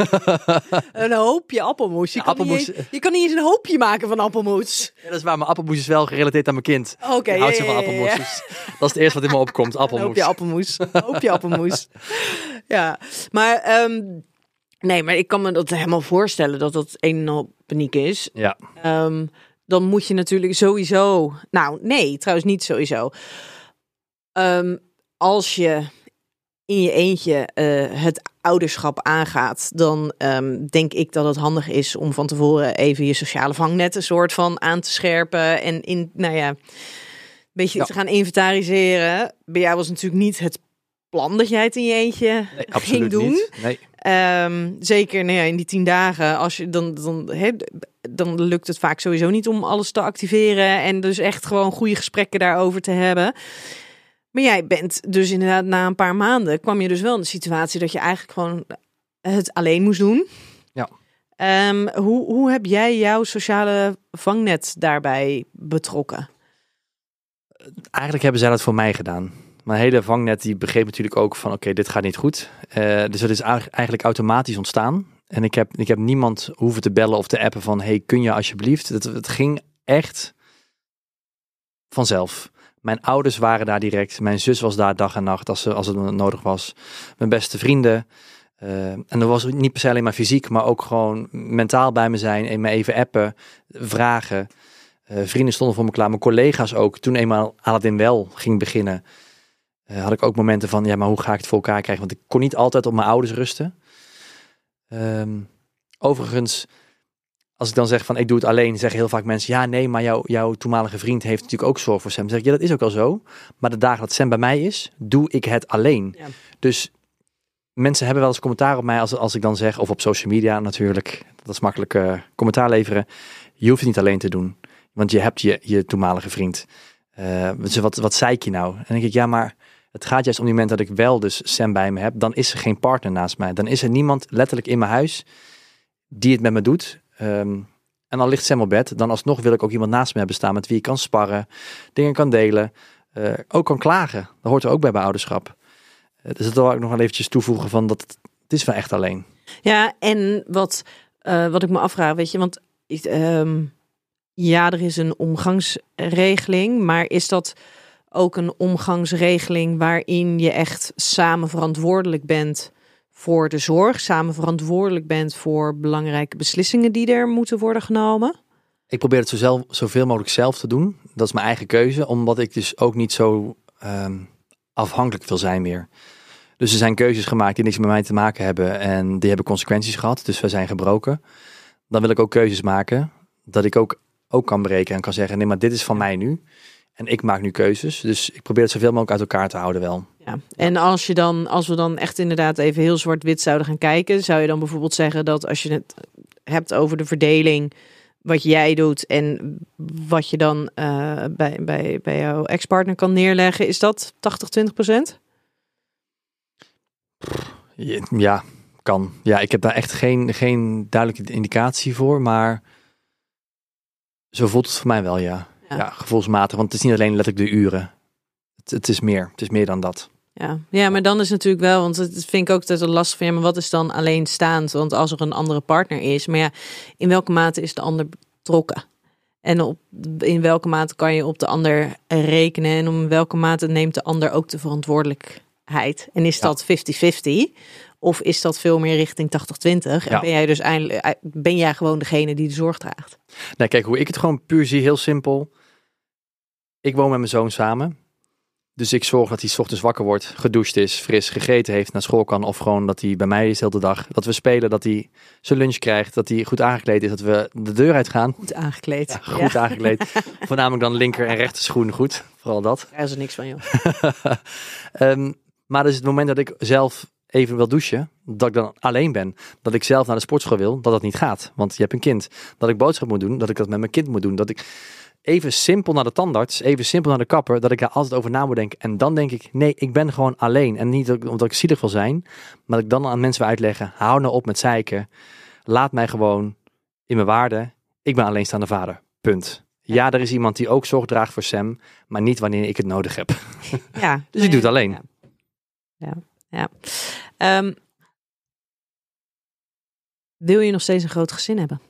[SPEAKER 1] een hoopje appelmoes. Je,
[SPEAKER 2] Ja,
[SPEAKER 1] kan
[SPEAKER 2] appelmoes-
[SPEAKER 1] Niet eens, je kan niet eens een hoopje maken van appelmoes.
[SPEAKER 2] Ja, dat is waar, maar appelmoes is wel gerelateerd aan mijn kind.
[SPEAKER 1] Oké,
[SPEAKER 2] Ik
[SPEAKER 1] ja,
[SPEAKER 2] houd zo
[SPEAKER 1] ja,
[SPEAKER 2] van appelmoes. dus dat is het eerste wat in me opkomt,
[SPEAKER 1] Een
[SPEAKER 2] appelmoes.
[SPEAKER 1] hoopje appelmoes. Een hoopje appelmoes. Ja, maar... ehm, nee, maar ik kan me dat helemaal voorstellen dat dat een en al paniek is.
[SPEAKER 2] Ja,
[SPEAKER 1] Ehm, dan moet je natuurlijk sowieso. Nou, nee, trouwens niet sowieso. Ehm, als je in je eentje eh, het ouderschap aangaat, dan ehm, denk ik dat het handig is om van tevoren even je sociale vangnet een soort van aan te scherpen en in, nou ja, een beetje
[SPEAKER 2] Ja.
[SPEAKER 1] te gaan inventariseren. Bij jou was natuurlijk niet het plan dat jij het in je eentje
[SPEAKER 2] nee,
[SPEAKER 1] ging doen.
[SPEAKER 2] niet. Nee.
[SPEAKER 1] Ehm, zeker nou ja, in die tien dagen, als je dan, dan, dan lukt het vaak sowieso niet om alles te activeren en dus echt gewoon goede gesprekken daarover te hebben. Maar jij bent dus inderdaad na een paar maanden kwam je dus wel in de situatie dat je eigenlijk gewoon het alleen moest doen.
[SPEAKER 2] Ja.
[SPEAKER 1] Ehm, hoe, hoe heb jij jouw sociale vangnet daarbij betrokken?
[SPEAKER 2] Eigenlijk hebben zij dat voor mij gedaan. Mijn hele vangnet die begreep natuurlijk ook van oké, dit gaat niet goed. Eh, dus dat is eigenlijk automatisch ontstaan. En ik heb, ik heb niemand hoeven te bellen of te appen van hey, kun je alsjeblieft? Het, het ging echt vanzelf. Mijn ouders waren daar direct. Mijn zus was daar dag en nacht als, ze, als het nodig was. Mijn beste vrienden. Eh, en dat was niet per se alleen maar fysiek, maar ook gewoon mentaal bij me zijn. En me even appen, vragen. Eh, vrienden stonden voor me klaar. Mijn collega's ook. Toen eenmaal Aladdin wel ging beginnen, eh, had ik ook momenten van, ja, maar hoe ga ik het voor elkaar krijgen? Want ik kon niet altijd op mijn ouders rusten. Ehm, overigens, als ik dan zeg van, ik doe het alleen, zeggen heel vaak mensen, ja, nee, maar jouw jouw toenmalige vriend heeft natuurlijk ook zorg voor Sam. Dan zeg ik, ja, dat is ook wel zo. Maar de dagen dat Sam bij mij is, doe ik het alleen.
[SPEAKER 1] Ja.
[SPEAKER 2] Dus mensen hebben wel eens commentaar op mij als, als ik dan zeg, of op social media natuurlijk, dat is makkelijk eh, commentaar leveren. Je hoeft het niet alleen te doen, want je hebt je, je toenmalige vriend. Dus wat, wat zei ik je nou? En dan denk ik, ja, maar het gaat juist om die moment dat ik wel dus Sam bij me heb. Dan is er geen partner naast mij. Dan is er niemand letterlijk in mijn huis die het met me doet. Ehm, en dan ligt Sam op bed. Dan alsnog wil ik ook iemand naast me hebben staan met wie ik kan sparren, dingen kan delen, eh, ook kan klagen. Dat hoort er ook bij bij ouderschap. Eh, dus dat wil ik nog wel eventjes toevoegen van dat het, is wel echt alleen.
[SPEAKER 1] Ja, en wat, eh, wat ik me afvraag, weet je, want ehm, ja, er is een omgangsregeling, maar is dat ook een omgangsregeling waarin je echt samen verantwoordelijk bent voor de zorg, samen verantwoordelijk bent voor belangrijke beslissingen die er moeten worden genomen?
[SPEAKER 2] Ik probeer het zo zelf, zoveel mogelijk zelf te doen. Dat is mijn eigen keuze, omdat ik dus ook niet zo ehm, afhankelijk wil zijn meer. Dus er zijn keuzes gemaakt die niks met mij te maken hebben en die hebben consequenties gehad. Dus we zijn gebroken. Dan wil ik ook keuzes maken dat ik ook, ook kan breken en kan zeggen, nee, maar dit is van mij nu. En ik maak nu keuzes. Dus ik probeer het zoveel mogelijk uit elkaar te houden wel.
[SPEAKER 1] Ja. En als je dan, als we dan echt inderdaad even heel zwart-wit zouden gaan kijken, zou je dan bijvoorbeeld zeggen dat als je het hebt over de verdeling, wat jij doet en wat je dan eh, bij, bij, bij jouw ex-partner kan neerleggen, is dat 80, 20 procent?
[SPEAKER 2] Ja, kan. Ja, ik heb daar echt geen, geen duidelijke indicatie voor, maar zo voelt het voor mij wel, ja.
[SPEAKER 1] Ja.
[SPEAKER 2] Ja, gevoelsmatig, want het is niet alleen letterlijk de uren. Het, het is meer, het is meer dan dat.
[SPEAKER 1] Ja. ja, maar dan is natuurlijk wel, want het vind ik ook altijd een last van, ja, maar wat is dan alleenstaand? Want als er een andere partner is, maar ja, in welke mate is de ander betrokken? En op, in welke mate kan je op de ander rekenen en in welke mate neemt de ander ook de verantwoordelijkheid? En is
[SPEAKER 2] Ja.
[SPEAKER 1] dat 50-50? Of is dat veel meer richting 80-20? En
[SPEAKER 2] Ja.
[SPEAKER 1] ben jij dus eindelijk, ben jij gewoon degene die de zorg draagt?
[SPEAKER 2] Nee, kijk, hoe ik het gewoon puur zie, heel simpel. Ik woon met mijn zoon samen. Dus ik zorg dat hij 's ochtends wakker wordt, gedoucht is, fris gegeten heeft, naar school kan. Of gewoon dat hij bij mij is de hele dag. Dat we spelen, dat hij zijn lunch krijgt, dat hij goed aangekleed is, dat we de deur uitgaan.
[SPEAKER 1] Goed aangekleed.
[SPEAKER 2] Ja, goed aangekleed. Voornamelijk dan linker en rechter schoen goed. Vooral dat.
[SPEAKER 1] Daar is er niks van, joh.
[SPEAKER 2] Ehm, maar dus het moment dat ik zelf even wil douchen, dat ik dan alleen ben. Dat ik zelf naar de sportschool wil, dat dat niet gaat. Want je hebt een kind. Dat ik boodschap moet doen, dat ik dat met mijn kind moet doen. Dat ik even simpel naar de tandarts, even simpel naar de kapper, dat ik daar altijd over na moet denken. En dan denk ik, nee, ik ben gewoon alleen. En niet omdat ik zielig wil zijn, maar dat ik dan aan mensen wil uitleggen, hou nou op met zeiken. Laat mij gewoon in mijn waarde. Ik ben alleenstaande vader. Punt. Ja, er is iemand die ook zorg draagt voor Sam, maar niet wanneer ik het nodig heb.
[SPEAKER 1] Ja.
[SPEAKER 2] Dus ik doe het alleen.
[SPEAKER 1] Ja. Ja. ja. Ehm, wil je nog steeds een groot gezin hebben?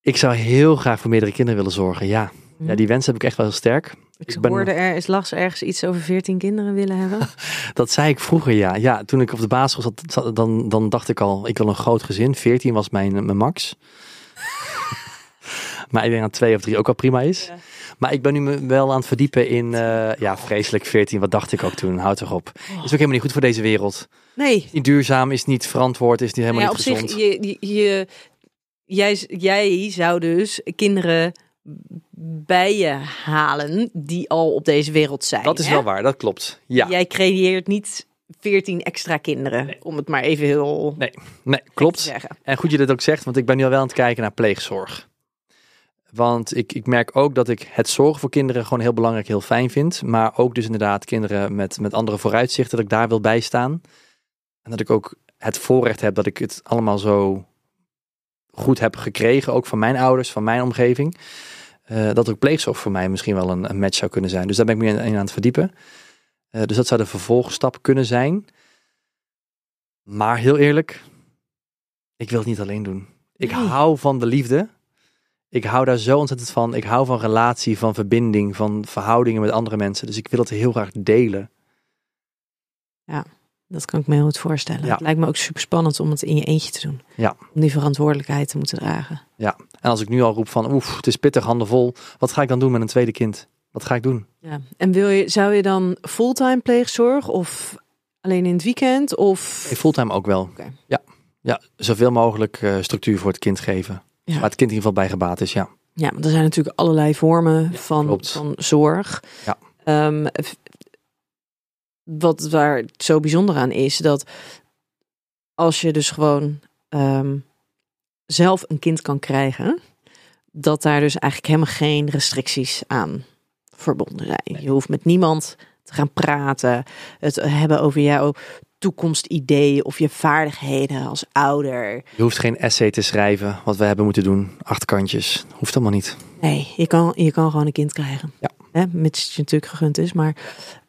[SPEAKER 2] Ik zou heel graag voor meerdere kinderen willen zorgen, ja. Ja, die wens heb ik echt wel heel sterk.
[SPEAKER 1] Ik,
[SPEAKER 2] ik ben-
[SPEAKER 1] hoorde er, is ergens iets over 14 kinderen willen hebben.
[SPEAKER 2] Dat zei ik vroeger, ja. Ja, toen ik op de basisschool zat, zat- dan, dan dacht ik al, ik wil een groot gezin. 14 was mijn, mijn max. Maar ik denk dat twee of drie ook al prima is.
[SPEAKER 1] Ja.
[SPEAKER 2] Maar ik ben nu wel aan het verdiepen in, eh, ja, vreselijk 14. Wat dacht ik ook toen? Houd toch op. Is ook helemaal niet goed voor deze wereld.
[SPEAKER 1] Nee,
[SPEAKER 2] Niet duurzaam, is niet verantwoord, is niet helemaal
[SPEAKER 1] ja, op
[SPEAKER 2] niet
[SPEAKER 1] zich,
[SPEAKER 2] gezond.
[SPEAKER 1] je, je, je- jij, jij zou dus kinderen bij je halen die al op deze wereld zijn.
[SPEAKER 2] dat is
[SPEAKER 1] hè?
[SPEAKER 2] wel waar, dat klopt. Ja,
[SPEAKER 1] Jij creëert niet 14 extra kinderen, om het maar even heel
[SPEAKER 2] nee,
[SPEAKER 1] te
[SPEAKER 2] klopt. En goed je dit ook zegt, want ik ben nu al wel aan het kijken naar pleegzorg. Want ik, ik merk ook dat ik het zorgen voor kinderen gewoon heel belangrijk, heel fijn vind. Maar ook dus inderdaad kinderen met, met andere vooruitzichten, dat ik daar wil bijstaan. En dat ik ook het voorrecht heb dat ik het allemaal zo goed heb gekregen, ook van mijn ouders, van mijn omgeving. Eh, dat ook pleegzorg voor mij misschien wel een, een match zou kunnen zijn. Dus daar ben ik me in, in aan het verdiepen. Eh, dus dat zou de vervolgstap kunnen zijn. Maar heel eerlijk, ik wil het niet alleen doen. Ik
[SPEAKER 1] Nee.
[SPEAKER 2] hou van de liefde. Ik hou daar zo ontzettend van. Ik hou van relatie, van verbinding, van verhoudingen met andere mensen. Dus ik wil het heel graag delen.
[SPEAKER 1] Dat kan ik me heel goed voorstellen.
[SPEAKER 2] Ja.
[SPEAKER 1] Het lijkt me ook super spannend om het in je eentje te doen.
[SPEAKER 2] Ja.
[SPEAKER 1] Om die verantwoordelijkheid te moeten dragen.
[SPEAKER 2] En als ik nu al roep van, oef, het is pittig, handen vol. Wat ga ik dan doen met een tweede kind? Wat ga ik doen?
[SPEAKER 1] Ja. En wil je, zou je dan fulltime pleegzorg of alleen in het weekend? Of
[SPEAKER 2] fulltime ook wel.
[SPEAKER 1] Oké.
[SPEAKER 2] Ja. ja, zoveel mogelijk eh, structuur voor het kind geven.
[SPEAKER 1] Ja.
[SPEAKER 2] Waar het kind in ieder geval bij gebaat is, ja.
[SPEAKER 1] Ja, want er zijn natuurlijk allerlei vormen van,
[SPEAKER 2] klopt.
[SPEAKER 1] van zorg.
[SPEAKER 2] Ja.
[SPEAKER 1] Ehm, wat waar zo bijzonder aan is, dat als je dus gewoon ehm, zelf een kind kan krijgen, dat daar dus eigenlijk helemaal geen restricties aan verbonden zijn. Je hoeft met niemand te gaan praten, het hebben over jouw toekomstideeën of je vaardigheden als ouder.
[SPEAKER 2] Je hoeft geen essay te schrijven, wat we hebben moeten doen. Acht kantjes. Hoeft allemaal niet.
[SPEAKER 1] Nee, je kan, je kan gewoon een kind krijgen.
[SPEAKER 2] Ja.
[SPEAKER 1] Hè, mits het je natuurlijk gegund is. Maar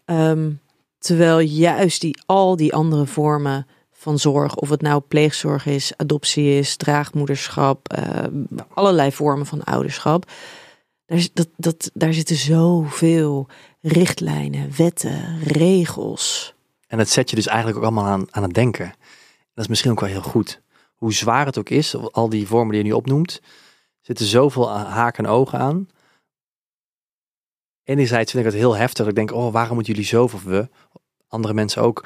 [SPEAKER 1] ehm, terwijl juist die, al die andere vormen van zorg, of het nou pleegzorg is, adoptie is, draagmoederschap, ehm, allerlei vormen van ouderschap. Daar, dat, dat, daar zitten zoveel richtlijnen, wetten, regels.
[SPEAKER 2] En dat zet je dus eigenlijk ook allemaal aan, aan het denken. Dat is misschien ook wel heel goed. Hoe zwaar het ook is, al die vormen die je nu opnoemt, zitten zoveel haken en ogen aan. Enerzijds vind ik het heel heftig. dat Ik denk, oh, waarom moeten jullie zoveel, of we, andere mensen ook,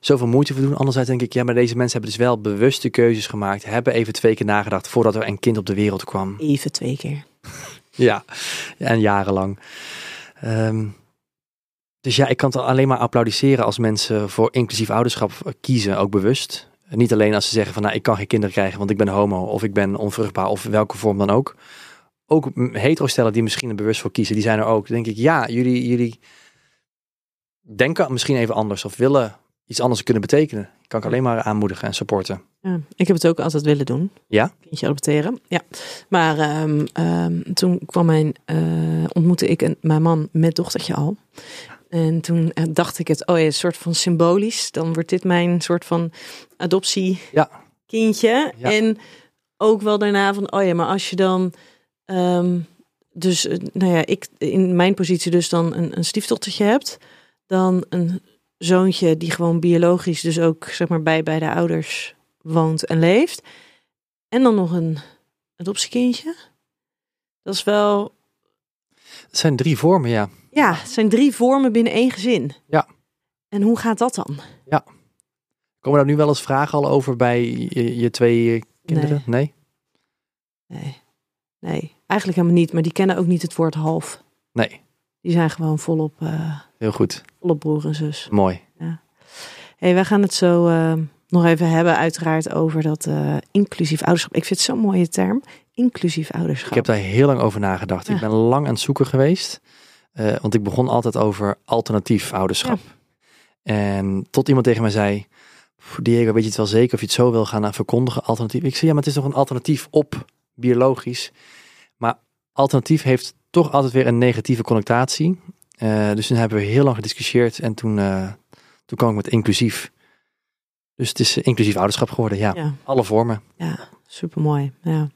[SPEAKER 2] zoveel moeite voor doen? Anderzijds denk ik, ja, maar deze mensen hebben dus wel bewuste keuzes gemaakt. Hebben even twee keer nagedacht voordat er een kind op de wereld kwam.
[SPEAKER 1] Even twee keer.
[SPEAKER 2] Ja, en jarenlang. Ehm, dus ja, ik kan het alleen maar applaudisseren als mensen voor inclusief ouderschap kiezen, ook bewust. Niet alleen als ze zeggen van, nou, ik kan geen kinderen krijgen, want ik ben homo, of ik ben onvruchtbaar, of welke vorm dan ook. Ook hetero-stellen die misschien er bewust voor kiezen, die zijn er ook. Dan denk ik, ja, jullie, jullie denken misschien even anders, of willen iets anders kunnen betekenen. Kan ik alleen maar aanmoedigen en supporten.
[SPEAKER 1] Ja, ik heb het ook altijd willen doen.
[SPEAKER 2] Ja?
[SPEAKER 1] Kindje adopteren. Ja. Maar ehm, ehm, toen kwam mijn, eh, ontmoette ik een, mijn man met dochtertje al. En toen eh, dacht ik het, oh ja, een soort van symbolisch. Dan wordt dit mijn soort van adoptie
[SPEAKER 2] Ja.
[SPEAKER 1] En ook wel daarna van, oh ja, maar als je dan... ehm, dus, eh, nou ja, ik in mijn positie dus dan een, een stiefdochtertje hebt. Dan een zoontje die gewoon biologisch dus ook, zeg maar, bij, bij de ouders woont en leeft. En dan nog een adoptiekindje. Dat is wel.
[SPEAKER 2] Het zijn drie vormen, ja.
[SPEAKER 1] Ja, het zijn drie vormen binnen één gezin.
[SPEAKER 2] Ja.
[SPEAKER 1] En hoe gaat dat dan?
[SPEAKER 2] Komen daar nu wel eens vragen al over bij je, je twee kinderen? Nee.
[SPEAKER 1] Nee. Nee, eigenlijk helemaal niet. Maar die kennen ook niet het woord half.
[SPEAKER 2] Nee.
[SPEAKER 1] Die zijn gewoon volop, eh,
[SPEAKER 2] Heel goed.
[SPEAKER 1] volop broer en zus.
[SPEAKER 2] Mooi.
[SPEAKER 1] hey, wij gaan het zo eh, nog even hebben uiteraard over dat eh, inclusief ouderschap. Ik vind het zo'n mooie term. Inclusief ouderschap.
[SPEAKER 2] Ik heb daar heel lang over nagedacht. Ik ben lang aan het zoeken geweest. eh, want ik begon altijd over alternatief ouderschap. En tot iemand tegen mij zei... "Pff, Diego, weet je het wel zeker of je het zo wil gaan eh, verkondigen? Alternatief. Ik zei, ja, maar het is toch een alternatief op biologisch. Maar alternatief heeft toch altijd weer een negatieve connotatie. Eh, dus toen hebben we heel lang gediscussieerd. En toen, toen kwam ik met inclusief. Dus het is inclusief ouderschap geworden, ja.
[SPEAKER 1] Ja,
[SPEAKER 2] Alle vormen.
[SPEAKER 1] ja super mooi. Ja.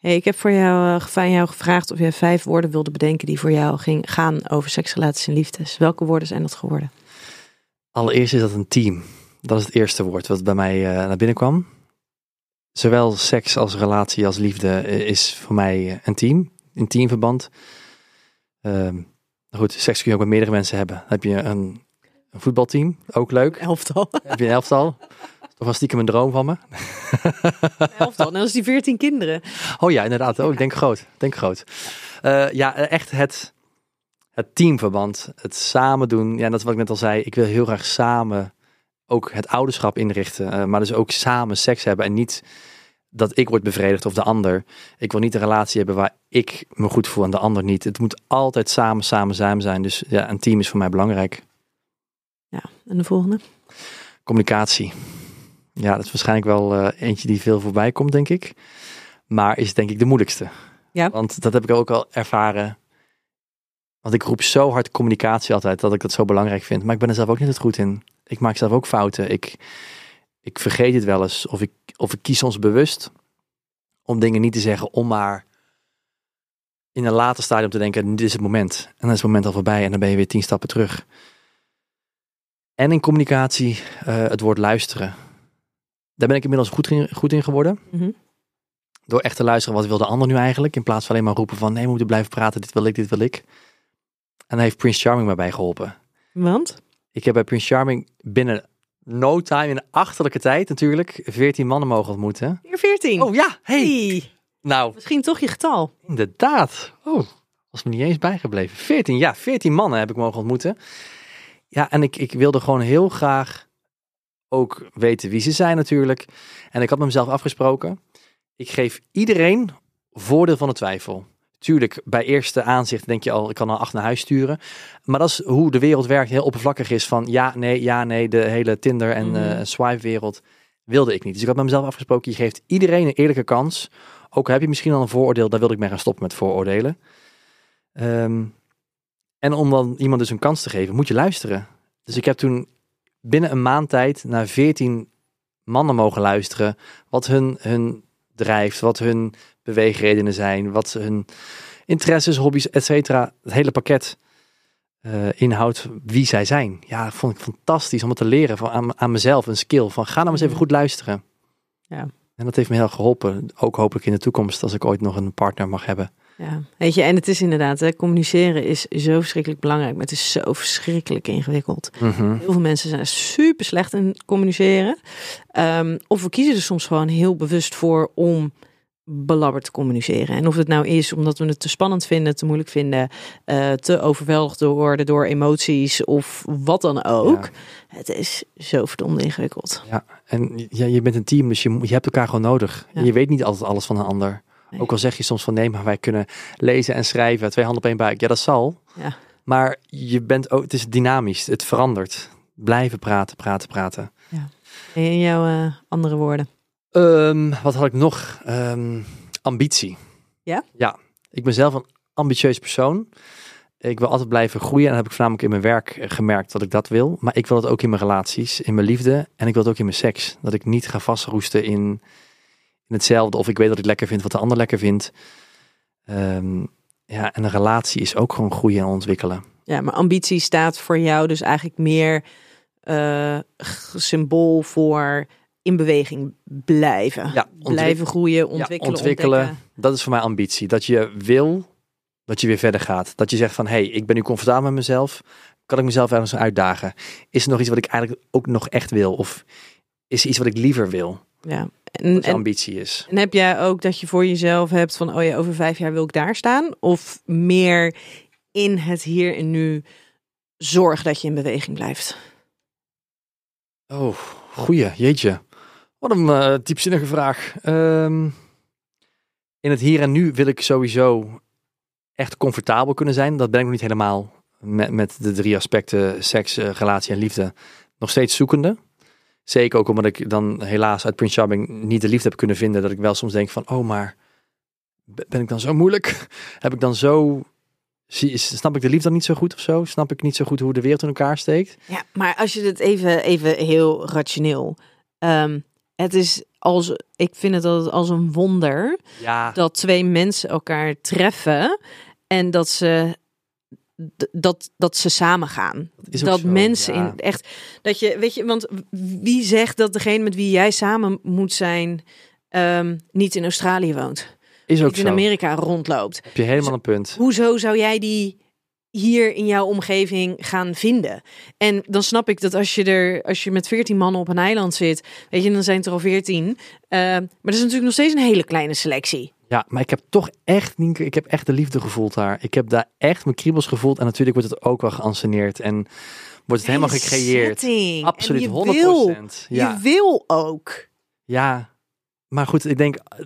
[SPEAKER 1] Hey, ik heb voor jou, eh, van jou gevraagd of jij vijf woorden wilde bedenken die voor jou ging, gaan over seksrelaties en liefdes. Welke woorden zijn dat geworden?
[SPEAKER 2] Allereerst is dat een team. Dat is het eerste woord wat bij mij eh, naar binnen kwam. Zowel seks als relatie als liefde eh, is voor mij een team. Een teamverband. Ehm, goed, seks kun je ook met meerdere mensen hebben. Dan heb je een, een voetbalteam, ook leuk.
[SPEAKER 1] Elftal.
[SPEAKER 2] Dan heb je een elftal. Toch was stiekem een droom van me.
[SPEAKER 1] Elftal. Net als die veertien kinderen.
[SPEAKER 2] Oh ja, inderdaad. Oh, ik denk groot. Denk groot. Eh, ja, echt het, het teamverband. Het samen doen. Ja, dat is wat ik net al zei. Ik wil heel graag samen ook het ouderschap inrichten. eh, maar dus ook samen seks hebben. En niet dat ik word bevredigd of de ander. Ik wil niet een relatie hebben waar ik me goed voel en de ander niet. Het moet altijd samen, samen, samen zijn. Dus ja, een team is voor mij belangrijk.
[SPEAKER 1] Ja, en de volgende?
[SPEAKER 2] Communicatie. Ja, dat is waarschijnlijk wel eh, eentje die veel voorbij komt, denk ik. Maar is denk ik de moeilijkste.
[SPEAKER 1] Ja.
[SPEAKER 2] Want dat heb ik ook al ervaren. Want ik roep zo hard communicatie altijd dat ik dat zo belangrijk vind. Maar ik ben er zelf ook niet het goed in. Ik maak zelf ook fouten. Ik, ik vergeet het wel eens. Of ik, of ik kies soms bewust om dingen niet te zeggen om maar in een later stadium te denken, dit is het moment. En dan is het moment al voorbij en dan ben je weer tien stappen terug. En in communicatie eh, het woord luisteren. Daar ben ik inmiddels goed in, goed in geworden.
[SPEAKER 1] Mhm.
[SPEAKER 2] Door echt te luisteren, wat wil de ander nu eigenlijk? In plaats van alleen maar roepen van, nee, we moeten blijven praten, dit wil ik, dit wil ik. En daar heeft Prince Charming mij bij geholpen.
[SPEAKER 1] Want?
[SPEAKER 2] Ik heb bij Prince Charming binnen no time, in achterlijke tijd natuurlijk, 14 mannen mogen ontmoeten.
[SPEAKER 1] Weer veertien.
[SPEAKER 2] Oh ja, hey.
[SPEAKER 1] Hey.
[SPEAKER 2] Nou,
[SPEAKER 1] Misschien toch je getal.
[SPEAKER 2] inderdaad. Oh, was me niet eens bijgebleven. 14, ja, 14 mannen heb ik mogen ontmoeten. Ja, en ik, ik wilde gewoon heel graag ook weten wie ze zijn natuurlijk. En ik had met mezelf afgesproken. Ik geef iedereen voordeel van de twijfel. Tuurlijk, bij eerste aanzicht denk je al, ik kan een acht naar huis sturen. Maar dat is hoe de wereld werkt, heel oppervlakkig is van ja, nee, ja, nee. De hele Tinder en
[SPEAKER 1] Mhm.
[SPEAKER 2] eh, swipe wereld wilde ik niet. Dus ik had met mezelf afgesproken, je geeft iedereen een eerlijke kans. Ook al heb je misschien al een vooroordeel, daar wilde ik mee gaan stoppen met vooroordelen. Ehm, en om dan iemand dus een kans te geven, moet je luisteren. Dus ik heb toen binnen een maand tijd naar 14 mannen mogen luisteren. Wat hun, hun drijft, wat hun beweegredenen zijn, wat hun interesses, hobby's, et cetera. Het hele pakket eh, inhoudt wie zij zijn. Ja, dat vond ik fantastisch om het te leren van, aan, aan mezelf. Een skill van ga nou eens even
[SPEAKER 1] Mhm.
[SPEAKER 2] goed luisteren.
[SPEAKER 1] Ja.
[SPEAKER 2] En dat heeft me heel geholpen. Ook hopelijk in de toekomst als ik ooit nog een partner mag hebben.
[SPEAKER 1] Ja, weet je, en het is inderdaad, hè, communiceren is zo verschrikkelijk belangrijk, maar het is zo verschrikkelijk ingewikkeld.
[SPEAKER 2] Mhm.
[SPEAKER 1] Heel veel mensen zijn super slecht in communiceren. Ehm, of we kiezen er soms gewoon heel bewust voor om belabberd te communiceren. En of het nou is omdat we het te spannend vinden, te moeilijk vinden, eh, te overweldigd worden door emoties of wat dan ook.
[SPEAKER 2] Ja.
[SPEAKER 1] Het is zo verdomd ingewikkeld.
[SPEAKER 2] En ja, je bent een team, dus je, je hebt elkaar gewoon nodig.
[SPEAKER 1] Ja.
[SPEAKER 2] Je weet niet altijd alles van een ander.
[SPEAKER 1] Nee.
[SPEAKER 2] Ook al zeg je soms van nee, maar wij kunnen lezen en schrijven, twee handen op één buik. Ja, dat zal.
[SPEAKER 1] Ja.
[SPEAKER 2] Maar je bent ook, het is dynamisch, het verandert. Blijven praten, praten, praten.
[SPEAKER 1] En in jouw eh, andere woorden.
[SPEAKER 2] Ehm, wat had ik nog? Ehm, ambitie.
[SPEAKER 1] Ja?
[SPEAKER 2] Ja. Ik ben zelf een ambitieus persoon. Ik wil altijd blijven groeien. En dat heb ik voornamelijk in mijn werk eh, gemerkt dat ik dat wil. Maar ik wil het ook in mijn relaties, in mijn liefde. En ik wil het ook in mijn seks. Dat ik niet ga vastroesten in, in hetzelfde. Of ik weet dat ik lekker vind wat de ander lekker vindt. Ehm, ja, en een relatie is ook gewoon groeien en ontwikkelen.
[SPEAKER 1] Ja, maar ambitie staat voor jou dus eigenlijk meer eh, symbool voor in beweging blijven.
[SPEAKER 2] Ja,
[SPEAKER 1] blijven groeien, ontwikkelen,
[SPEAKER 2] ontwikkelen.
[SPEAKER 1] ontdekken.
[SPEAKER 2] Dat is voor mij ambitie. Dat je wil Dat je weer verder gaat. Dat je zegt van, hé, hey, ik ben nu comfortabel met mezelf. Kan ik mezelf ergens uitdagen? Is er nog iets wat ik eigenlijk ook nog echt wil? Of is er iets wat ik liever wil?
[SPEAKER 1] Ja.
[SPEAKER 2] Wat
[SPEAKER 1] En,
[SPEAKER 2] ambitie is.
[SPEAKER 1] en heb jij ook dat je voor jezelf hebt van, oh ja, over vijf jaar wil ik daar staan? Of meer in het hier en nu zorg dat je in beweging blijft?
[SPEAKER 2] Oh, goeie, jeetje. Wat een eh diepzinnige vraag. Ehm, in het hier en nu wil ik sowieso echt comfortabel kunnen zijn. Dat ben ik nog niet helemaal met, met de drie aspecten seks, eh, relatie en liefde. Nog steeds zoekende. Zeker ook omdat ik dan helaas uit Prince Charming niet de liefde heb kunnen vinden. Dat ik wel soms denk van, oh maar, ben ik dan zo moeilijk? Heb ik dan zo... Snap ik de liefde dan niet zo goed of zo? Snap ik niet zo goed hoe de wereld in elkaar steekt?
[SPEAKER 1] Ja, maar als je het even, even heel rationeel. ehm, het is als, ik vind het altijd als een wonder
[SPEAKER 2] Ja,
[SPEAKER 1] dat twee mensen elkaar treffen en dat ze dat, dat ze samen gaan. Dat
[SPEAKER 2] zo,
[SPEAKER 1] mensen
[SPEAKER 2] ja.
[SPEAKER 1] in echt dat je weet je, want wie zegt dat degene met wie jij samen moet zijn ehm, niet in Australië woont,
[SPEAKER 2] is ook
[SPEAKER 1] niet in. Amerika rondloopt?
[SPEAKER 2] Heb je helemaal een punt.
[SPEAKER 1] Hoezo zou jij die hier in jouw omgeving gaan vinden? En dan snap ik dat als je er, als je met veertien mannen op een eiland zit, weet je, dan zijn het er al veertien. Eh, maar dat is natuurlijk nog steeds een hele kleine selectie.
[SPEAKER 2] Ja, maar ik heb toch echt, Nienke, ik heb echt de liefde gevoeld daar. Ik heb daar echt mijn kriebels gevoeld. En natuurlijk wordt het ook wel geanceneerd. En wordt het helemaal
[SPEAKER 1] Hele
[SPEAKER 2] gecreëerd.
[SPEAKER 1] setting.
[SPEAKER 2] Absoluut,
[SPEAKER 1] En
[SPEAKER 2] 100
[SPEAKER 1] je wil,
[SPEAKER 2] Ja,
[SPEAKER 1] Je wil ook.
[SPEAKER 2] ja, maar goed, ik denk, eh,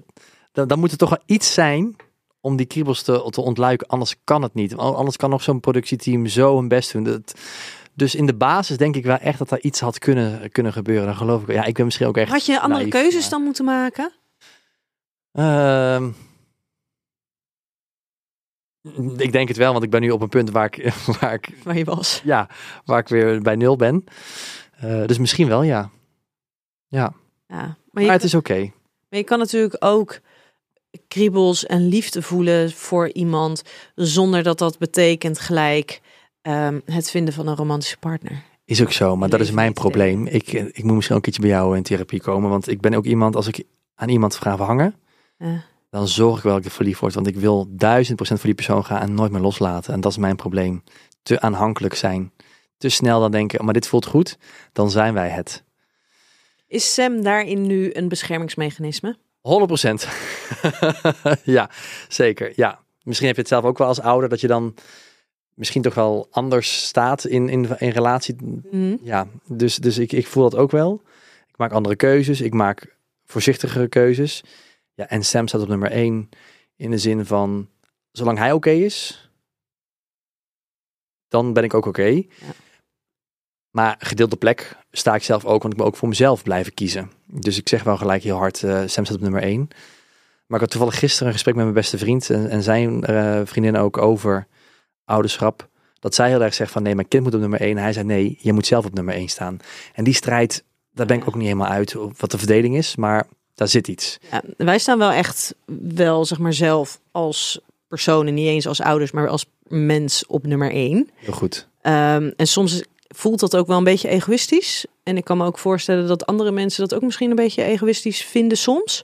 [SPEAKER 2] dan, dan moet er toch wel iets zijn om die kriebels te, te ontluiken. Anders kan het niet. Anders kan nog zo'n productieteam zo hun best doen. Dat, dus in de basis denk ik wel echt dat daar iets had kunnen, kunnen gebeuren. Dan geloof ik. Ja, ik ben misschien ook echt.
[SPEAKER 1] Had je andere
[SPEAKER 2] naïef,
[SPEAKER 1] keuzes
[SPEAKER 2] maar-
[SPEAKER 1] dan moeten maken?
[SPEAKER 2] Ehm, ik denk het wel, want ik ben nu op een punt waar ik, waar ik,
[SPEAKER 1] Waar je was.
[SPEAKER 2] ja, waar ik weer bij nul ben. Eh, dus misschien wel, ja. Ja,
[SPEAKER 1] Ja. Maar,
[SPEAKER 2] het is oké.
[SPEAKER 1] maar je kan natuurlijk ook kriebels en liefde voelen voor iemand zonder dat dat betekent gelijk ehm, het vinden van een romantische partner.
[SPEAKER 2] Is ook zo, maar dat is mijn probleem. Ik, eh, ik moet misschien ook een keertje bij jou in therapie komen, want ik ben ook iemand, als ik aan iemand vraag hangen,
[SPEAKER 1] Ja.
[SPEAKER 2] dan zorg ik wel dat ik er verliefd word. Want ik wil duizend procent voor die persoon gaan en nooit meer loslaten. En dat is mijn probleem. Te aanhankelijk zijn. Te snel dan denken, "Oh, maar dit voelt goed, dan zijn wij het.
[SPEAKER 1] Is Sam daarin nu een beschermingsmechanisme?
[SPEAKER 2] 100 procent. ja, zeker. Ja. Misschien heb je het zelf ook wel als ouder, dat je dan misschien toch wel anders staat in, in, in relatie.
[SPEAKER 1] Mhm.
[SPEAKER 2] Ja, dus, dus ik, ik voel dat ook wel. Ik maak andere keuzes. Ik maak voorzichtigere keuzes. Ja, en Sam staat op nummer één in de zin van, zolang hij oké is, dan ben ik ook oké. Maar gedeelde plek sta ik zelf ook, want ik moet ook voor mezelf blijven kiezen. Dus ik zeg wel gelijk heel hard, eh, Sam staat op nummer één. Maar ik had toevallig gisteren een gesprek met mijn beste vriend en, en zijn eh, vriendin ook over ouderschap. Dat zij heel erg zegt van nee, mijn kind moet op nummer één. Hij zei nee, je moet zelf op nummer één staan. En die strijd, daar ben ik ook niet helemaal uit wat de verdeling is, maar daar zit iets.
[SPEAKER 1] Ja, wij staan wel echt wel, zeg maar, zelf als personen, niet eens als ouders, maar als mens op nummer één.
[SPEAKER 2] Heel goed.
[SPEAKER 1] Ehm, en soms voelt dat ook wel een beetje egoïstisch. En ik kan me ook voorstellen dat andere mensen dat ook misschien een beetje egoïstisch vinden soms.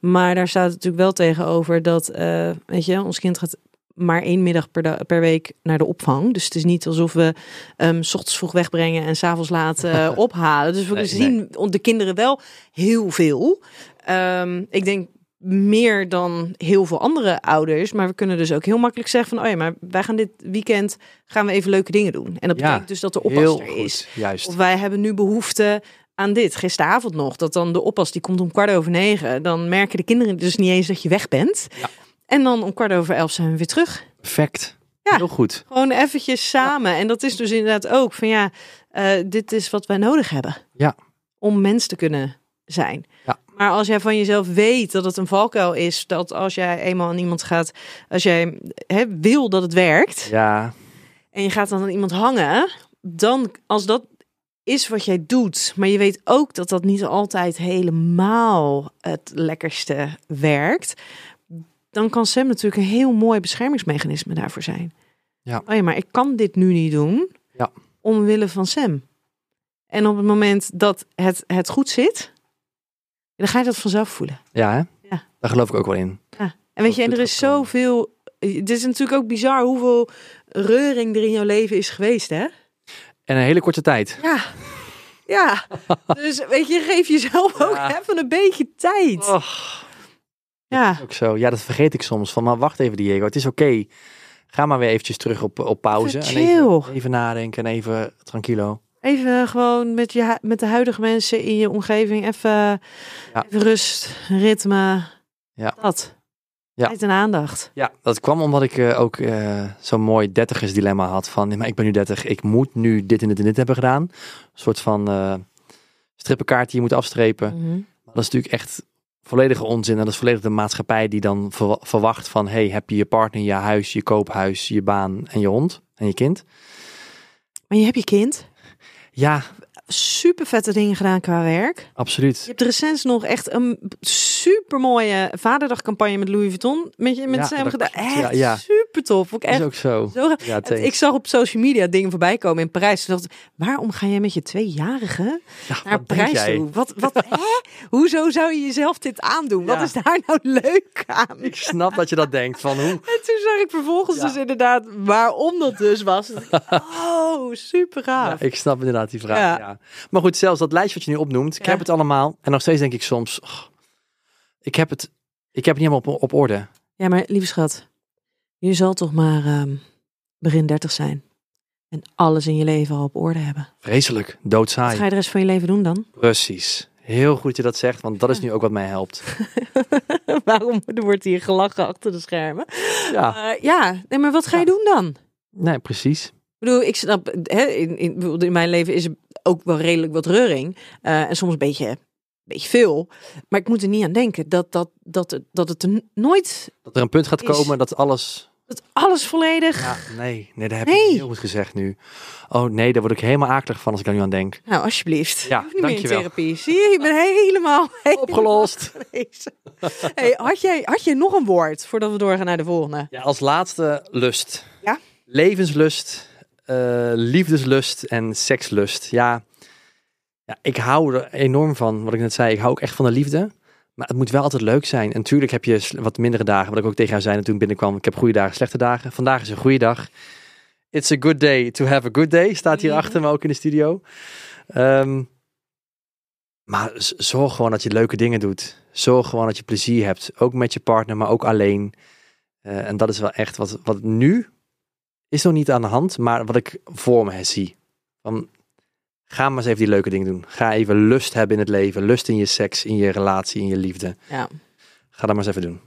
[SPEAKER 1] Maar daar staat het natuurlijk wel tegenover dat, eh, weet je, ons kind gaat maar één middag per, per week naar de opvang. Dus het is niet alsof we hem s ochtends vroeg wegbrengen en s'avonds laat eh, ophalen. Dus we
[SPEAKER 2] Nee,
[SPEAKER 1] zien de kinderen wel heel veel. Ehm, ik denk meer dan heel veel andere ouders. Maar we kunnen dus ook heel makkelijk zeggen van... oh ja, maar wij gaan dit weekend gaan we even leuke dingen doen. En dat
[SPEAKER 2] Ja,
[SPEAKER 1] betekent dus dat de oppas er
[SPEAKER 2] goed,
[SPEAKER 1] is.
[SPEAKER 2] juist.
[SPEAKER 1] Of wij hebben nu behoefte aan dit. Gisteravond nog, dat dan de oppas, die komt om kwart over negen. Dan merken de kinderen dus niet eens dat je weg bent.
[SPEAKER 2] Ja.
[SPEAKER 1] En dan om kwart over elf zijn we weer terug.
[SPEAKER 2] Perfect.
[SPEAKER 1] Ja.
[SPEAKER 2] Heel goed.
[SPEAKER 1] Gewoon eventjes samen. En dat is dus inderdaad ook van ja, eh, dit is wat wij nodig hebben.
[SPEAKER 2] Ja.
[SPEAKER 1] Om mens te kunnen zijn.
[SPEAKER 2] Ja.
[SPEAKER 1] Maar als jij van jezelf weet dat het een valkuil is, dat als jij eenmaal aan iemand gaat, als jij hè, wil dat het werkt
[SPEAKER 2] Ja,
[SPEAKER 1] en je gaat dan aan iemand hangen, dan als dat is wat jij doet, maar je weet ook dat dat niet altijd helemaal het lekkerste werkt, dan kan Sam natuurlijk een heel mooi beschermingsmechanisme daarvoor zijn.
[SPEAKER 2] Ja.
[SPEAKER 1] Oh ja, maar ik kan dit nu niet doen,
[SPEAKER 2] Ja.
[SPEAKER 1] omwille van Sam. En op het moment dat het, het goed zit, dan ga je dat vanzelf voelen.
[SPEAKER 2] ja hè?
[SPEAKER 1] Ja.
[SPEAKER 2] Daar geloof ik ook wel in.
[SPEAKER 1] En weet je, en er is zoveel het is natuurlijk ook bizar hoeveel reuring er in jouw leven is geweest, hè?
[SPEAKER 2] En een hele korte tijd.
[SPEAKER 1] Ja. Ja. Dus weet je, geef jezelf ook
[SPEAKER 2] Ja.
[SPEAKER 1] even een beetje tijd.
[SPEAKER 2] Och,
[SPEAKER 1] Ja.
[SPEAKER 2] ook zo. Ja, dat vergeet ik soms. Van, maar wacht even Diego, het is oké. Ga maar weer eventjes terug op, op pauze.
[SPEAKER 1] Even
[SPEAKER 2] en even, even nadenken en even tranquilo.
[SPEAKER 1] Even gewoon met, je, met de huidige mensen in je omgeving even, even rust, ritme.
[SPEAKER 2] Ja.
[SPEAKER 1] Dat.
[SPEAKER 2] Ja.
[SPEAKER 1] Tijd en aandacht.
[SPEAKER 2] Ja, dat kwam omdat ik eh, ook eh, zo'n mooi dertigersdilemma had van, nee, maar ik ben nu 30, ik moet nu dit en dit en dit hebben gedaan. Een soort van eh strippenkaart die je moet afstrepen.
[SPEAKER 1] Mhm.
[SPEAKER 2] Dat is natuurlijk echt volledige onzin. En dat is volledig de maatschappij die dan verwa- verwacht van, hey, heb je je partner, je huis, je koophuis, je baan en je hond en je kind?
[SPEAKER 1] Maar je hebt je kind.
[SPEAKER 2] Ja,
[SPEAKER 1] Super vette dingen gedaan qua werk. Je
[SPEAKER 2] absoluut.
[SPEAKER 1] hebt recent nog echt een super mooie vaderdagcampagne met Louis Vuitton. Met je met
[SPEAKER 2] Ja,
[SPEAKER 1] Sam gedaan. Echt
[SPEAKER 2] Ja, ja.
[SPEAKER 1] super tof. Ook
[SPEAKER 2] Dat is
[SPEAKER 1] echt
[SPEAKER 2] ook zo.
[SPEAKER 1] zo ik zag op social media dingen voorbij komen in Parijs. Toen dacht ik, waarom ga jij met je tweejarige
[SPEAKER 2] Ja,
[SPEAKER 1] naar Parijs toe? Wat, wat, hè? Hoezo zou je jezelf dit aandoen? Wat is daar nou leuk aan?
[SPEAKER 2] Ik snap dat je dat denkt van hoe.
[SPEAKER 1] En toen zag ik vervolgens dus inderdaad waarom dat dus was. Ik, oh, super gaaf.
[SPEAKER 2] ik snap inderdaad die vraag. Maar goed, zelfs dat lijstje wat je nu opnoemt, ik heb het allemaal. En nog steeds denk ik soms, oh, ik heb het, ik heb het niet helemaal op, op orde.
[SPEAKER 1] Ja, maar lieve schat, je zal toch maar ehm, begin 30 zijn. En alles in je leven al op orde hebben.
[SPEAKER 2] Vreselijk,
[SPEAKER 1] Wat
[SPEAKER 2] doodsaai.
[SPEAKER 1] ga je de rest van je leven doen dan?
[SPEAKER 2] Precies. Heel goed dat je dat zegt, want dat is nu ook wat mij helpt.
[SPEAKER 1] Waarom wordt hier gelachen achter de schermen?
[SPEAKER 2] Ja,
[SPEAKER 1] ja, nee, maar wat ga je
[SPEAKER 2] Ja.
[SPEAKER 1] doen dan?
[SPEAKER 2] nee, precies.
[SPEAKER 1] Ik bedoel, ik snap, hè, in, in, in mijn leven is er ook wel redelijk wat reuring. eh, en soms een beetje, beetje veel. Maar ik moet er niet aan denken dat, dat, dat, het- dat het er nooit,
[SPEAKER 2] Dat er een punt gaat
[SPEAKER 1] Is-
[SPEAKER 2] komen dat alles...
[SPEAKER 1] dat alles volledig...
[SPEAKER 2] Ja, nee, nee, dat heb
[SPEAKER 1] Nee.
[SPEAKER 2] je heel goed gezegd nu. Oh nee, daar word ik helemaal akelig van als ik daar nu aan denk.
[SPEAKER 1] Nou, alsjeblieft.
[SPEAKER 2] Ja,
[SPEAKER 1] Je niet meer in
[SPEAKER 2] dankjewel.
[SPEAKER 1] therapie. Zie je, ik ben helemaal...
[SPEAKER 2] Opgelost.
[SPEAKER 1] Hey, had, jij, had jij nog een woord voordat we doorgaan naar de volgende?
[SPEAKER 2] Ja, als laatste lust.
[SPEAKER 1] Ja?
[SPEAKER 2] Levenslust, eh, liefdeslust en sekslust. Ja, ja, ik hou er enorm van, wat ik net zei. Ik hou ook echt van de liefde. Maar het moet wel altijd leuk zijn. En natuurlijk heb je wat mindere dagen. Wat ik ook tegen jou zei toen ik binnenkwam. Ik heb goede dagen, slechte dagen. Vandaag is een goede dag. It's a good day to have a good day. Staat hier achter me ook in de studio. Ehm, maar zorg gewoon dat je leuke dingen doet. Zorg gewoon dat je plezier hebt. Ook met je partner, maar ook alleen. Eh, en dat is wel echt wat, wat nu is nog niet aan de hand, maar wat ik voor me zie. Van, ga maar eens even die leuke dingen doen. Ga even lust hebben in het leven. Lust in je seks, in je relatie, in je liefde.
[SPEAKER 1] Ja.
[SPEAKER 2] Ga dat maar eens even doen.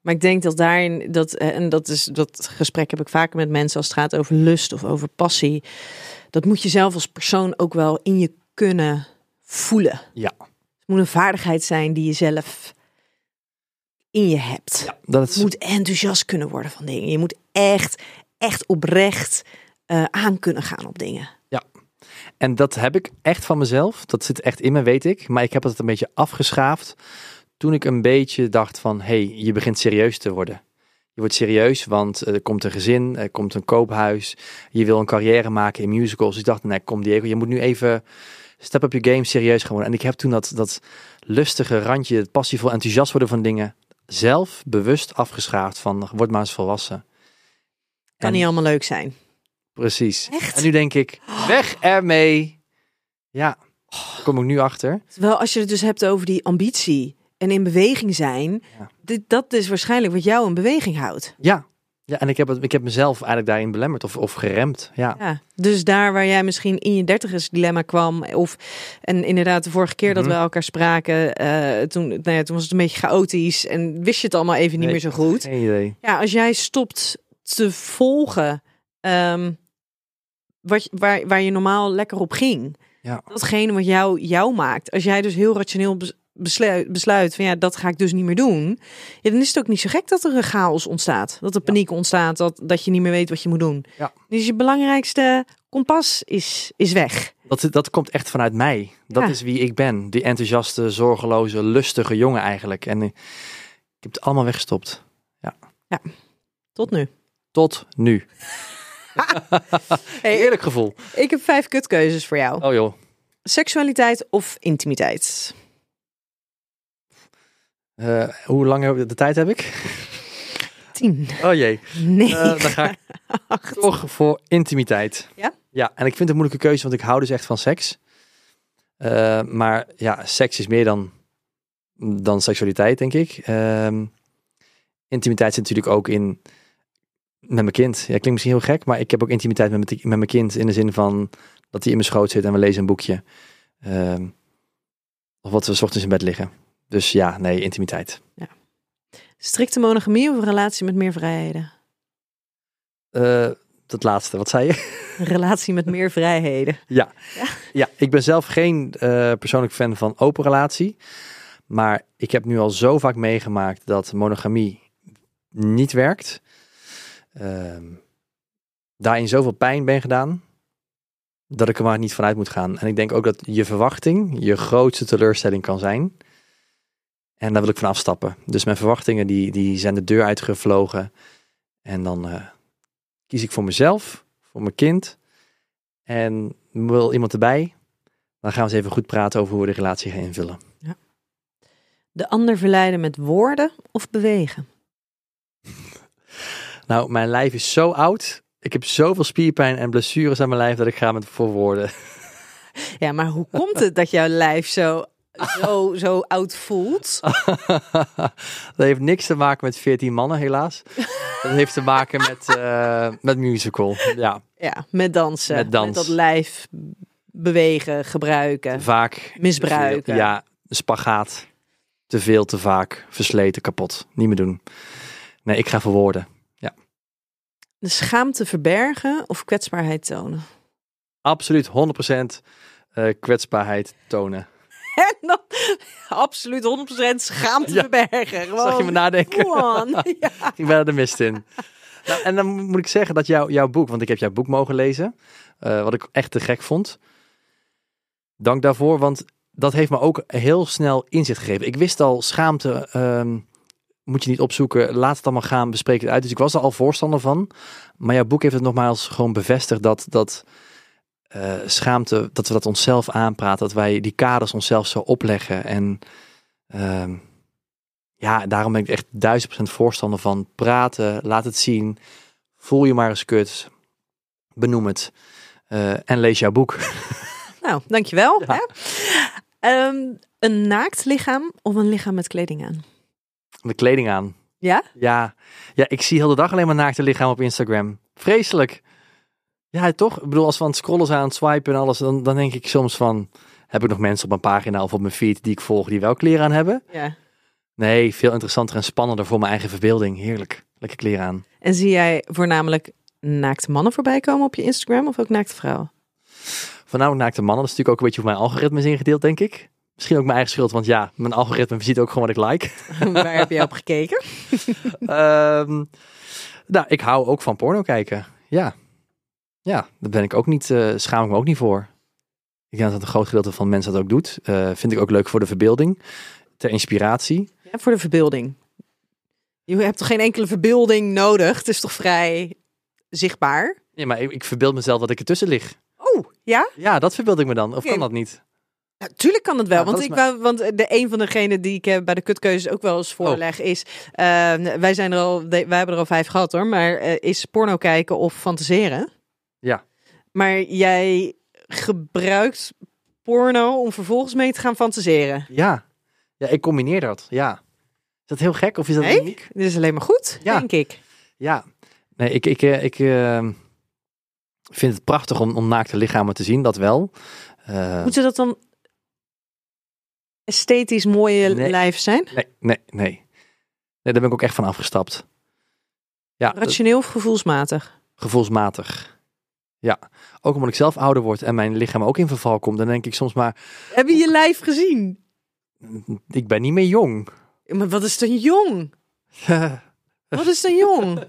[SPEAKER 1] Maar ik denk dat daarin, dat, eh, en dat is dat gesprek heb ik vaker met mensen als het gaat over lust of over passie. Dat moet je zelf als persoon ook wel in je kunnen voelen.
[SPEAKER 2] Ja.
[SPEAKER 1] Het moet een vaardigheid zijn die je zelf in je hebt.
[SPEAKER 2] Ja, dat is,
[SPEAKER 1] Je moet enthousiast kunnen worden van dingen. Je moet echt, echt oprecht eh, aan kunnen gaan op dingen.
[SPEAKER 2] En dat heb ik echt van mezelf. Dat zit echt in me, weet ik. Maar ik heb het een beetje afgeschaafd. Toen ik een beetje dacht van, hey, je begint serieus te worden. Je wordt serieus, want er komt een gezin, er komt een koophuis. Je wil een carrière maken in musicals. Dus ik dacht, nee, kom Diego, je moet nu even step up je game serieus gaan worden. En ik heb toen dat, dat lustige randje, het passievol enthousiast worden van dingen, zelf bewust afgeschaafd van, word maar eens volwassen.
[SPEAKER 1] Kan
[SPEAKER 2] En-
[SPEAKER 1] niet allemaal leuk zijn.
[SPEAKER 2] Precies.
[SPEAKER 1] Echt?
[SPEAKER 2] En nu denk ik, weg ermee. Ja, daar kom ik nu achter.
[SPEAKER 1] Terwijl als je het dus hebt over die ambitie en in beweging zijn,
[SPEAKER 2] Ja.
[SPEAKER 1] dit, dat is waarschijnlijk wat jou in beweging houdt.
[SPEAKER 2] Ja. Ja, en ik heb, het, ik heb mezelf eigenlijk daarin belemmerd of, of geremd. Ja.
[SPEAKER 1] Ja. Dus daar waar jij misschien in je dertigers dilemma kwam, of en inderdaad de vorige keer dat
[SPEAKER 2] Mhm.
[SPEAKER 1] we elkaar spraken, eh, toen, nou ja, toen was het een beetje chaotisch en wist je het allemaal even niet meer zo goed.
[SPEAKER 2] Geen idee.
[SPEAKER 1] Ja, als jij stopt te volgen ehm, wat, waar, waar je normaal lekker op ging,
[SPEAKER 2] Ja.
[SPEAKER 1] datgene wat jou, jou maakt. Als jij dus heel rationeel bes- besluit, besluit van ja, dat ga ik dus niet meer doen. Ja, dan is het ook niet zo gek dat er een chaos ontstaat. Dat er paniek ontstaat, dat, dat je niet meer weet wat je moet doen.
[SPEAKER 2] Ja.
[SPEAKER 1] Dus je belangrijkste kompas is, is weg.
[SPEAKER 2] Dat, dat komt echt vanuit mij. Dat
[SPEAKER 1] Ja.
[SPEAKER 2] is wie ik ben. Die enthousiaste, zorgeloze, lustige jongen eigenlijk. En eh, ik heb het allemaal weggestopt.
[SPEAKER 1] Tot nu.
[SPEAKER 2] Tot nu.
[SPEAKER 1] Hey,
[SPEAKER 2] Eerlijk gevoel.
[SPEAKER 1] ik heb vijf kutkeuzes voor jou.
[SPEAKER 2] Oh joh.
[SPEAKER 1] Seksualiteit of intimiteit?
[SPEAKER 2] Eh, hoe lang heb- de tijd heb ik?
[SPEAKER 1] tien,
[SPEAKER 2] Oh jee.
[SPEAKER 1] negen,
[SPEAKER 2] Eh, dan ga ik
[SPEAKER 1] acht.
[SPEAKER 2] toch voor intimiteit.
[SPEAKER 1] Ja?
[SPEAKER 2] Ja, en ik vind het een moeilijke keuze, want ik hou dus echt van seks. Eh, maar ja, seks is meer dan, dan seksualiteit, denk ik. Ehm, intimiteit zit natuurlijk ook in met mijn kind. Ja, klinkt misschien heel gek, maar ik heb ook intimiteit met mijn, met mijn kind in de zin van dat hij in mijn schoot zit en we lezen een boekje. Ehm, of wat we 's ochtends in bed liggen. Dus ja, nee, intimiteit.
[SPEAKER 1] Strikte monogamie of een relatie met meer vrijheden?
[SPEAKER 2] Eh, dat laatste, wat zei je?
[SPEAKER 1] Een relatie met meer vrijheden.
[SPEAKER 2] Ja, ik ben zelf geen eh, persoonlijk fan van open relatie. Maar ik heb nu al zo vaak meegemaakt dat monogamie niet werkt. Ehm daarin zoveel pijn ben gedaan. Dat ik er maar niet vanuit moet gaan. En ik denk ook dat je verwachting je grootste teleurstelling kan zijn. En daar wil ik van afstappen. Dus mijn verwachtingen die, die zijn de deur uitgevlogen. En dan eh, kies ik voor mezelf, voor mijn kind. En wil iemand erbij, dan gaan we eens even goed praten over hoe we de relatie gaan invullen.
[SPEAKER 1] De ander verleiden met woorden of bewegen?
[SPEAKER 2] Nou, mijn lijf is zo oud. Ik heb zoveel spierpijn en blessures aan mijn lijf dat ik ga met voor woorden.
[SPEAKER 1] Ja, maar hoe komt het dat jouw lijf zo, zo, zo oud voelt?
[SPEAKER 2] dat heeft niks te maken met 14 mannen, helaas. Dat heeft te maken met, eh, met musical. Ja,
[SPEAKER 1] Ja, met dansen.
[SPEAKER 2] Met dans.
[SPEAKER 1] dat lijf bewegen, gebruiken.
[SPEAKER 2] vaak.
[SPEAKER 1] Misbruiken.
[SPEAKER 2] Ja, spagaat. Te veel, te vaak. Versleten, kapot. Niet meer doen. Nee, ik ga voor woorden.
[SPEAKER 1] De schaamte verbergen of kwetsbaarheid tonen?
[SPEAKER 2] Absoluut 100% eh, kwetsbaarheid tonen.
[SPEAKER 1] En dan absoluut 100% schaamte
[SPEAKER 2] Ja.
[SPEAKER 1] verbergen. Gewoon,
[SPEAKER 2] Zag je me nadenken?
[SPEAKER 1] Ja.
[SPEAKER 2] Ik ben er de mist in. Nou, en dan moet ik zeggen dat jouw jouw boek, want ik heb jouw boek mogen lezen, eh, wat ik echt te gek vond. Dank daarvoor, want dat heeft me ook heel snel inzicht gegeven. Ik wist al, schaamte ehm, moet je niet opzoeken, laat het allemaal gaan, bespreek het uit. Dus ik was er al voorstander van. Maar jouw boek heeft het nogmaals gewoon bevestigd dat, dat eh, schaamte, dat we dat onszelf aanpraten, dat wij die kaders onszelf zo opleggen. En ehm, ja, daarom ben ik echt duizend procent voorstander van praten, laat het zien, voel je maar eens kut, benoem het eh, en lees jouw boek.
[SPEAKER 1] Nou, dankjewel.
[SPEAKER 2] Ja.
[SPEAKER 1] Hè? Ehm, een naakt lichaam of een lichaam met kleding aan?
[SPEAKER 2] Met kleding aan.
[SPEAKER 1] Ja?
[SPEAKER 2] Ja, ja, ik zie heel de dag alleen maar naakte lichaam op Instagram. Vreselijk. Ja, toch? Ik bedoel, als we aan het scrollen zijn, aan het swipen en alles, dan, dan denk ik soms van, heb ik nog mensen op mijn pagina of op mijn feed die ik volg die wel kleren aan hebben?
[SPEAKER 1] Ja.
[SPEAKER 2] Nee, veel interessanter en spannender voor mijn eigen verbeelding. Heerlijk. Lekker kleren aan.
[SPEAKER 1] En zie jij voornamelijk naakte mannen voorbij komen op je Instagram of ook naakte vrouwen?
[SPEAKER 2] Voornamelijk naakte mannen. Dat is natuurlijk ook een beetje hoe mijn algoritme is ingedeeld, denk ik. Misschien ook mijn eigen schuld, want ja, mijn algoritme ziet ook gewoon wat ik like.
[SPEAKER 1] Waar heb je op gekeken?
[SPEAKER 2] Ehm, nou, ik hou ook van porno kijken. Ja. Ja, daar ben ik ook niet, eh, schaam ik me ook niet voor. Ik denk dat een groot gedeelte van mensen dat ook doet. Eh, vind ik ook leuk voor de verbeelding. Ter inspiratie.
[SPEAKER 1] Ja, voor de verbeelding. Je hebt toch geen enkele verbeelding nodig? Het is toch vrij zichtbaar?
[SPEAKER 2] Ja, maar ik, ik verbeeld mezelf dat ik ertussen lig.
[SPEAKER 1] Oh, ja?
[SPEAKER 2] Ja, dat verbeeld ik me dan. Of kan dat niet?
[SPEAKER 1] Natuurlijk kan het wel.
[SPEAKER 2] Ja,
[SPEAKER 1] want, ik wou, want de een van degenen die ik eh, bij de kutkeuzes ook wel eens voorleg is... eh, wij, zijn er al, wij hebben er al vijf gehad hoor. Maar eh, is porno kijken of fantaseren?
[SPEAKER 2] Ja.
[SPEAKER 1] Maar jij gebruikt porno om vervolgens mee te gaan fantaseren.
[SPEAKER 2] Ja. Ja, ik combineer dat. Ja. Is dat heel gek of is dat
[SPEAKER 1] Nee?
[SPEAKER 2] uniek?
[SPEAKER 1] Dit is alleen maar goed,
[SPEAKER 2] Ja.
[SPEAKER 1] denk ik.
[SPEAKER 2] Ja. Nee, ik, ik, eh, ik eh, vind het prachtig om, om naakte lichamen te zien. Dat wel.
[SPEAKER 1] Moeten dat dan esthetisch mooie
[SPEAKER 2] Nee.
[SPEAKER 1] lijf zijn?
[SPEAKER 2] Nee, nee, nee. Nee, daar ben ik ook echt van afgestapt. Ja, dat-
[SPEAKER 1] Rationeel of gevoelsmatig?
[SPEAKER 2] gevoelsmatig. Ja, ook omdat ik zelf ouder word en mijn lichaam ook in verval komt, dan denk ik soms maar,
[SPEAKER 1] Heb je je lijf gezien?
[SPEAKER 2] ik ben niet meer jong.
[SPEAKER 1] Maar wat is dan jong? Wat is dan jong?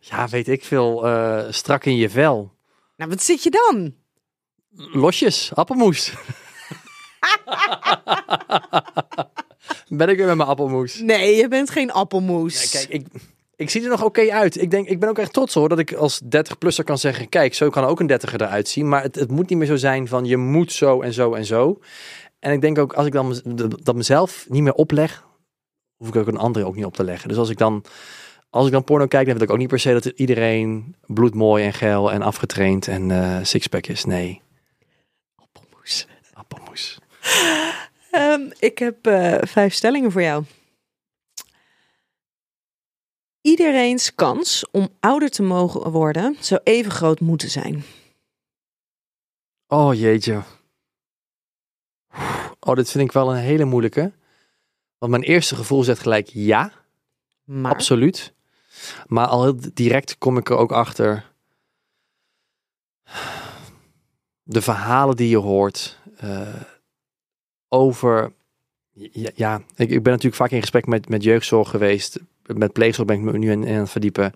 [SPEAKER 2] ja, weet ik veel, eh, strak in je vel.
[SPEAKER 1] nou, wat zit je dan?
[SPEAKER 2] Losjes, appelmoes. ben ik weer met mijn appelmoes.
[SPEAKER 1] Nee, je bent geen appelmoes.
[SPEAKER 2] Ja, kijk, ik, ik zie er nog oké uit. Ik, denk, ik ben ook echt trots hoor dat ik als 30-plusser kan zeggen: kijk, zo kan ook een 30er eruit zien. Maar het, het moet niet meer zo zijn van je moet zo en zo en zo. En ik denk ook als ik dan dat mezelf niet meer opleg, hoef ik ook een andere ook niet op te leggen. Dus als ik dan als ik dan porno kijk, dan vind ik ook niet per se dat iedereen bloedmooi en geil en afgetraind en eh sixpack is. Nee,
[SPEAKER 1] Appelmoes.
[SPEAKER 2] appelmoes.
[SPEAKER 1] Ehm, ik heb eh, vijf stellingen voor jou. Iedereen's kans om ouder te mogen worden zou even groot moeten zijn.
[SPEAKER 2] Oh jeetje. Oh, dit vind ik wel een hele moeilijke. Want mijn eerste gevoel zegt gelijk ja,
[SPEAKER 1] Maar
[SPEAKER 2] absoluut. Maar al heel direct kom ik er ook achter. De verhalen die je hoort eh, over. Ja, ik, ik ben natuurlijk vaak in gesprek met, met jeugdzorg geweest. Met pleegzorg ben ik me nu in, in aan het verdiepen.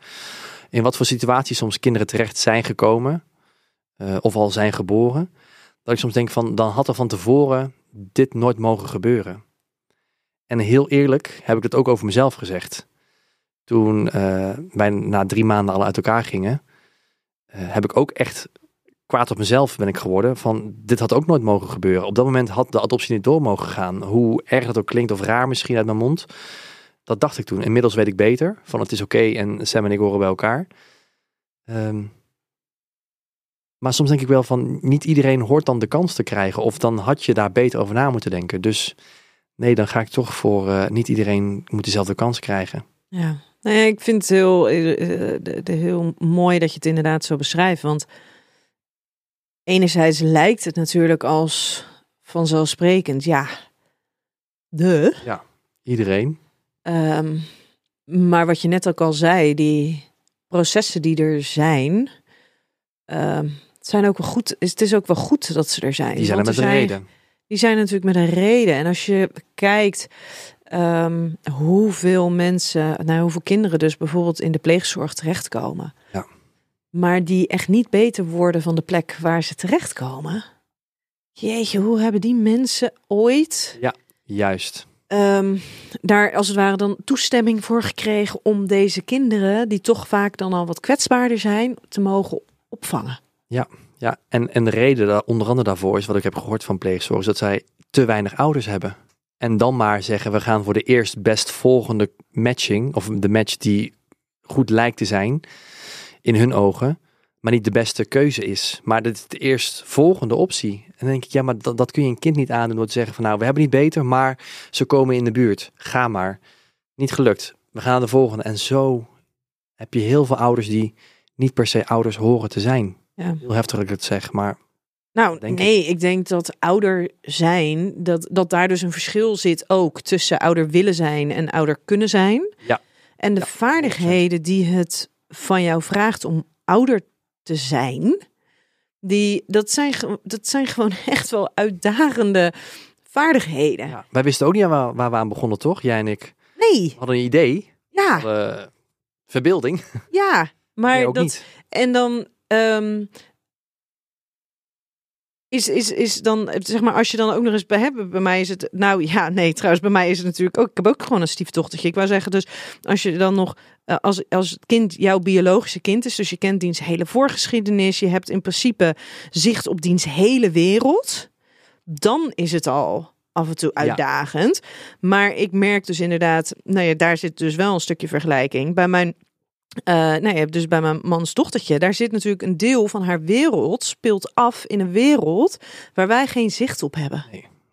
[SPEAKER 2] In wat voor situaties soms kinderen terecht zijn gekomen. eh, of al zijn geboren. Dat ik soms denk van, dan had er van tevoren dit nooit mogen gebeuren. En heel eerlijk heb ik het ook over mezelf gezegd. Toen eh, wij na drie maanden al uit elkaar gingen, eh, heb ik ook echt kwaad op mezelf ben ik geworden. Van dit had ook nooit mogen gebeuren. Op dat moment had de adoptie niet door mogen gaan. Hoe erg dat ook klinkt of raar misschien uit mijn mond. Dat dacht ik toen. Inmiddels weet ik beter. Van het is oké en Sam en ik horen bij elkaar. Ehm, maar soms denk ik wel van niet iedereen hoort dan de kans te krijgen. Of dan had je daar beter over na moeten denken. Dus nee, dan ga ik toch voor eh, niet iedereen moet dezelfde kans krijgen.
[SPEAKER 1] Ja, nee, ik vind het heel, eh, eh, heel mooi dat je het inderdaad zo beschrijft. Want enerzijds lijkt het natuurlijk als vanzelfsprekend, ja, de.
[SPEAKER 2] Iedereen.
[SPEAKER 1] Ehm, maar wat je net ook al zei, die processen die er zijn, ehm, zijn ook wel goed. Het is ook wel goed dat ze er zijn.
[SPEAKER 2] Die zijn er met een
[SPEAKER 1] zijn-
[SPEAKER 2] reden.
[SPEAKER 1] die zijn natuurlijk met een reden. En als je kijkt ehm, hoeveel mensen, nou hoeveel kinderen dus bijvoorbeeld in de pleegzorg terechtkomen.
[SPEAKER 2] Ja.
[SPEAKER 1] Maar die echt niet beter worden van de plek waar ze terechtkomen. Jeetje, hoe hebben die mensen ooit
[SPEAKER 2] Juist.
[SPEAKER 1] ehm, daar als het ware dan toestemming voor gekregen om deze kinderen, die toch vaak dan al wat kwetsbaarder zijn, te mogen opvangen?
[SPEAKER 2] Ja, en, en de reden daar, onder andere daarvoor is, wat ik heb gehoord van pleegzorg, is dat zij te weinig ouders hebben. En dan maar zeggen, we gaan voor de eerst best volgende matching, of de match die goed lijkt te zijn, in hun ogen, maar niet de beste keuze is. Maar dit is de eerst volgende optie. En dan denk ik, ja, maar dat, dat kun je een kind niet aandoen door te zeggen van, nou, we hebben niet beter, maar ze komen in de buurt. Ga maar. Niet gelukt. We gaan naar de volgende. En zo heb je heel veel ouders die niet per se ouders horen te zijn.
[SPEAKER 1] Ja.
[SPEAKER 2] Heel heftig dat ik het zeg, maar
[SPEAKER 1] Nou,
[SPEAKER 2] Denk
[SPEAKER 1] nee, ik. denk dat ouder zijn, dat, dat daar dus een verschil zit ook tussen ouder willen zijn en ouder kunnen zijn.
[SPEAKER 2] Ja.
[SPEAKER 1] En de
[SPEAKER 2] Ja,
[SPEAKER 1] vaardigheden die het van jou vraagt om ouder te zijn, die, dat, zijn, dat zijn gewoon echt wel uitdagende vaardigheden.
[SPEAKER 2] ja. wij wisten ook niet waar, waar we aan begonnen, toch? Jij en ik
[SPEAKER 1] Nee,
[SPEAKER 2] We hadden een idee,
[SPEAKER 1] ja,
[SPEAKER 2] eh, verbeelding,
[SPEAKER 1] ja. Maar dat,
[SPEAKER 2] niet.
[SPEAKER 1] En dan ehm, is, is, is dan, zeg maar, als je dan ook nog eens bij hebt, bij mij is het, nou ja, nee, trouwens, bij mij is het natuurlijk ook, ik heb ook gewoon een stiefdochtertje. Ik wou zeggen, dus als je dan nog, eh, als, als het kind jouw biologische kind is, dus je kent diens hele voorgeschiedenis, je hebt in principe zicht op diens hele wereld, dan is het al af en toe
[SPEAKER 2] Ja.
[SPEAKER 1] uitdagend. Maar ik merk dus inderdaad, nou ja, daar zit dus wel een stukje vergelijking. Bij mijn eh nou ja, dus bij mijn mans dochtertje, daar zit natuurlijk een deel van haar wereld speelt af in een wereld waar wij geen zicht op hebben.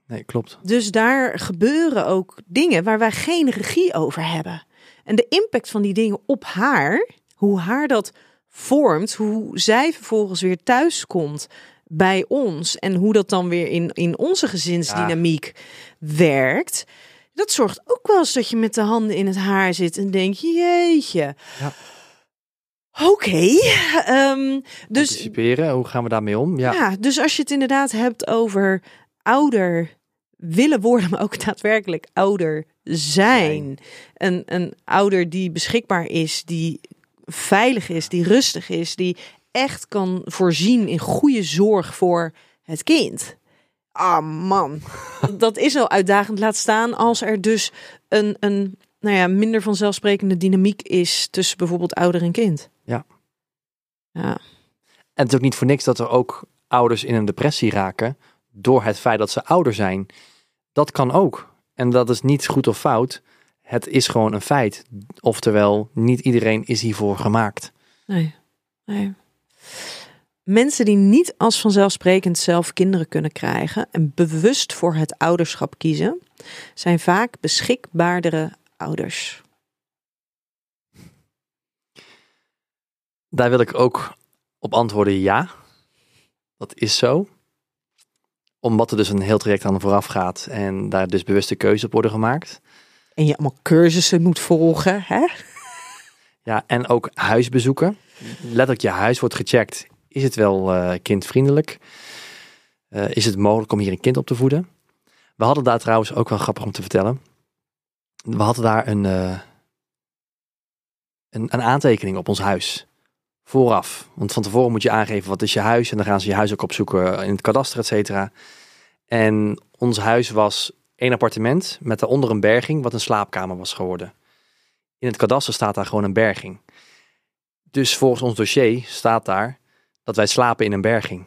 [SPEAKER 2] Nee, klopt.
[SPEAKER 1] Dus daar gebeuren ook dingen waar wij geen regie over hebben. En de impact van die dingen op haar, hoe haar dat vormt, hoe zij vervolgens weer thuis komt bij ons en hoe dat dan weer in, in onze gezinsdynamiek werkt. Dat zorgt ook wel eens dat je met de handen in het haar zit en denk je, jeetje.
[SPEAKER 2] Ja.
[SPEAKER 1] Oké, ehm, dus
[SPEAKER 2] Anticiperen, hoe gaan we daarmee om? Ja,
[SPEAKER 1] ja. dus als je het inderdaad hebt over ouder willen worden, maar ook daadwerkelijk ouder zijn. Een, een ouder die beschikbaar is, die veilig is, die rustig is, die echt kan voorzien in goede zorg voor het kind. Ah man, dat is al uitdagend. Laat staan als er dus een, een nou ja, minder vanzelfsprekende dynamiek is tussen bijvoorbeeld ouder en kind.
[SPEAKER 2] Ja.
[SPEAKER 1] Ja.
[SPEAKER 2] En het is ook niet voor niks dat er ook ouders in een depressie raken door het feit dat ze ouder zijn. Dat kan ook. En dat is niet goed of fout. Het is gewoon een feit. Oftewel, niet iedereen is hiervoor gemaakt.
[SPEAKER 1] Nee. nee. Mensen die niet als vanzelfsprekend zelf kinderen kunnen krijgen en bewust voor het ouderschap kiezen, zijn vaak beschikbaardere ouders.
[SPEAKER 2] Daar wil ik ook op antwoorden ja. Dat is zo. Omdat er dus een heel traject aan vooraf gaat en daar dus bewuste keuzes op worden gemaakt.
[SPEAKER 1] En je allemaal cursussen moet volgen, hè?
[SPEAKER 2] Ja, en ook huisbezoeken. Letterlijk je huis wordt gecheckt. Is het wel eh, kindvriendelijk? Eh, is het mogelijk om hier een kind op te voeden? We hadden daar trouwens ook wel grappig om te vertellen. We hadden daar een, eh, een, een aantekening op ons huis. Vooraf. Want van tevoren moet je aangeven wat is je huis. En dan gaan ze je huis ook opzoeken in het kadaster, et cetera. En ons huis was één appartement met daaronder een berging wat een slaapkamer was geworden. In het kadaster staat daar gewoon een berging. Dus volgens ons dossier staat daar dat wij slapen in een berging.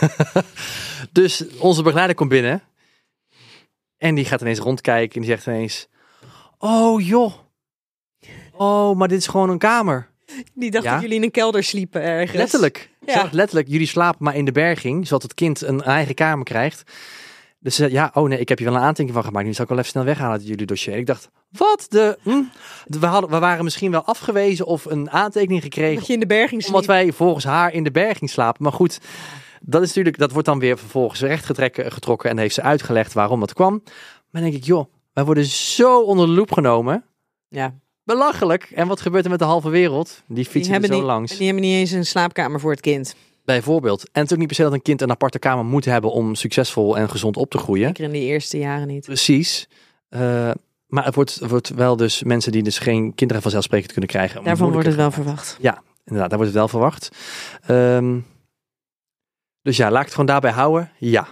[SPEAKER 2] dus onze begeleider komt binnen. En die gaat ineens rondkijken en die zegt ineens... Oh joh. Oh, maar dit is gewoon een kamer.
[SPEAKER 1] Die dacht
[SPEAKER 2] Ja.
[SPEAKER 1] dat jullie in een kelder sliepen ergens.
[SPEAKER 2] Letterlijk.
[SPEAKER 1] Ja.
[SPEAKER 2] Letterlijk, jullie slapen maar in de berging, zodat het kind een eigen kamer krijgt. Dus ze zei, ja, oh nee, ik heb hier wel een aantekening van gemaakt. Nu zal ik wel even snel weghalen uit jullie dossier. Ik dacht, wat de... hm? We, hadden, we waren misschien wel afgewezen of een aantekening gekregen.
[SPEAKER 1] Dat je in de berging.
[SPEAKER 2] Omdat wij volgens haar in de berging slapen. Maar goed, dat is natuurlijk, dat wordt dan weer vervolgens rechtgetrokken getrokken en heeft ze uitgelegd waarom dat kwam. Maar dan denk ik, joh, wij worden zo onder de loep genomen.
[SPEAKER 1] Ja.
[SPEAKER 2] Belachelijk. En wat gebeurt er met de halve wereld? Die
[SPEAKER 1] Die
[SPEAKER 2] fietsen er
[SPEAKER 1] hebben,
[SPEAKER 2] zo
[SPEAKER 1] niet,
[SPEAKER 2] langs.
[SPEAKER 1] die hebben niet eens een slaapkamer voor het kind.
[SPEAKER 2] Bijvoorbeeld. En natuurlijk niet per se dat een kind een aparte kamer moet hebben om succesvol en gezond op te groeien.
[SPEAKER 1] Zeker in die eerste jaren niet.
[SPEAKER 2] Precies. Eh, maar het wordt, wordt wel dus mensen die dus geen kinderen vanzelfsprekend kunnen krijgen.
[SPEAKER 1] Daarvan wordt het wel verwacht.
[SPEAKER 2] Inderdaad, daar wordt het wel verwacht. Ehm, dus ja, laat ik het gewoon daarbij houden. Ja.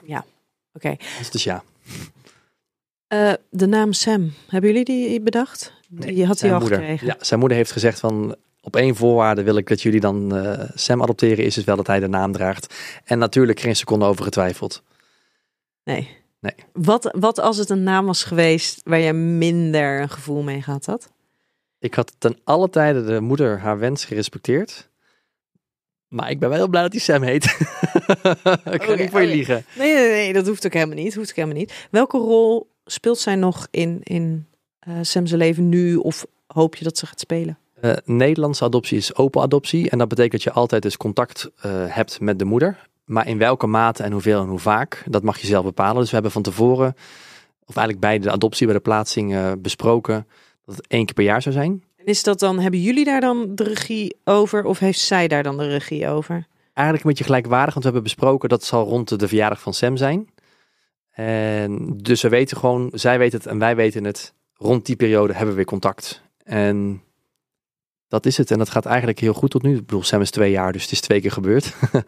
[SPEAKER 1] Oké.
[SPEAKER 2] Dus, dus ja.
[SPEAKER 1] Eh, de naam Sam, hebben jullie die bedacht? Die had hij al
[SPEAKER 2] moeder,
[SPEAKER 1] gekregen.
[SPEAKER 2] Ja, zijn moeder heeft gezegd van op één voorwaarde wil ik dat jullie dan eh, Sam adopteren. Is dus wel dat hij de naam draagt. En natuurlijk geen seconde over getwijfeld.
[SPEAKER 1] Nee.
[SPEAKER 2] Nee.
[SPEAKER 1] Wat, wat als het een naam was geweest waar je minder een gevoel mee gehad had?
[SPEAKER 2] Ik had ten alle tijden de moeder haar wens gerespecteerd. Maar ik ben wel heel blij dat hij Sam heet. ik
[SPEAKER 1] Oké,
[SPEAKER 2] niet voor je
[SPEAKER 1] oké.
[SPEAKER 2] liegen.
[SPEAKER 1] Nee, nee, nee, dat hoeft ook helemaal niet. Hoeft ook helemaal niet. Welke rol speelt zij nog in, in eh Sam's leven nu? Of hoop je dat ze gaat spelen?
[SPEAKER 2] Eh, Nederlandse adoptie is open adoptie. En dat betekent dat je altijd dus contact eh, hebt met de moeder. Maar in welke mate en hoeveel en hoe vaak, dat mag je zelf bepalen. Dus we hebben van tevoren, of eigenlijk bij de adoptie, bij de plaatsing eh, besproken dat het één keer per jaar zou zijn.
[SPEAKER 1] En is dat dan, hebben jullie daar dan de regie over? Of heeft zij daar dan de regie over?
[SPEAKER 2] Eigenlijk een beetje gelijkwaardig, want we hebben besproken dat het zal rond de, verjaardag van Sam zijn. En dus we weten gewoon, zij weten het en wij weten het. Rond die periode hebben we weer contact. En dat is het. En dat gaat eigenlijk heel goed tot nu. Ik bedoel, Sam is twee jaar, dus het is twee keer gebeurd.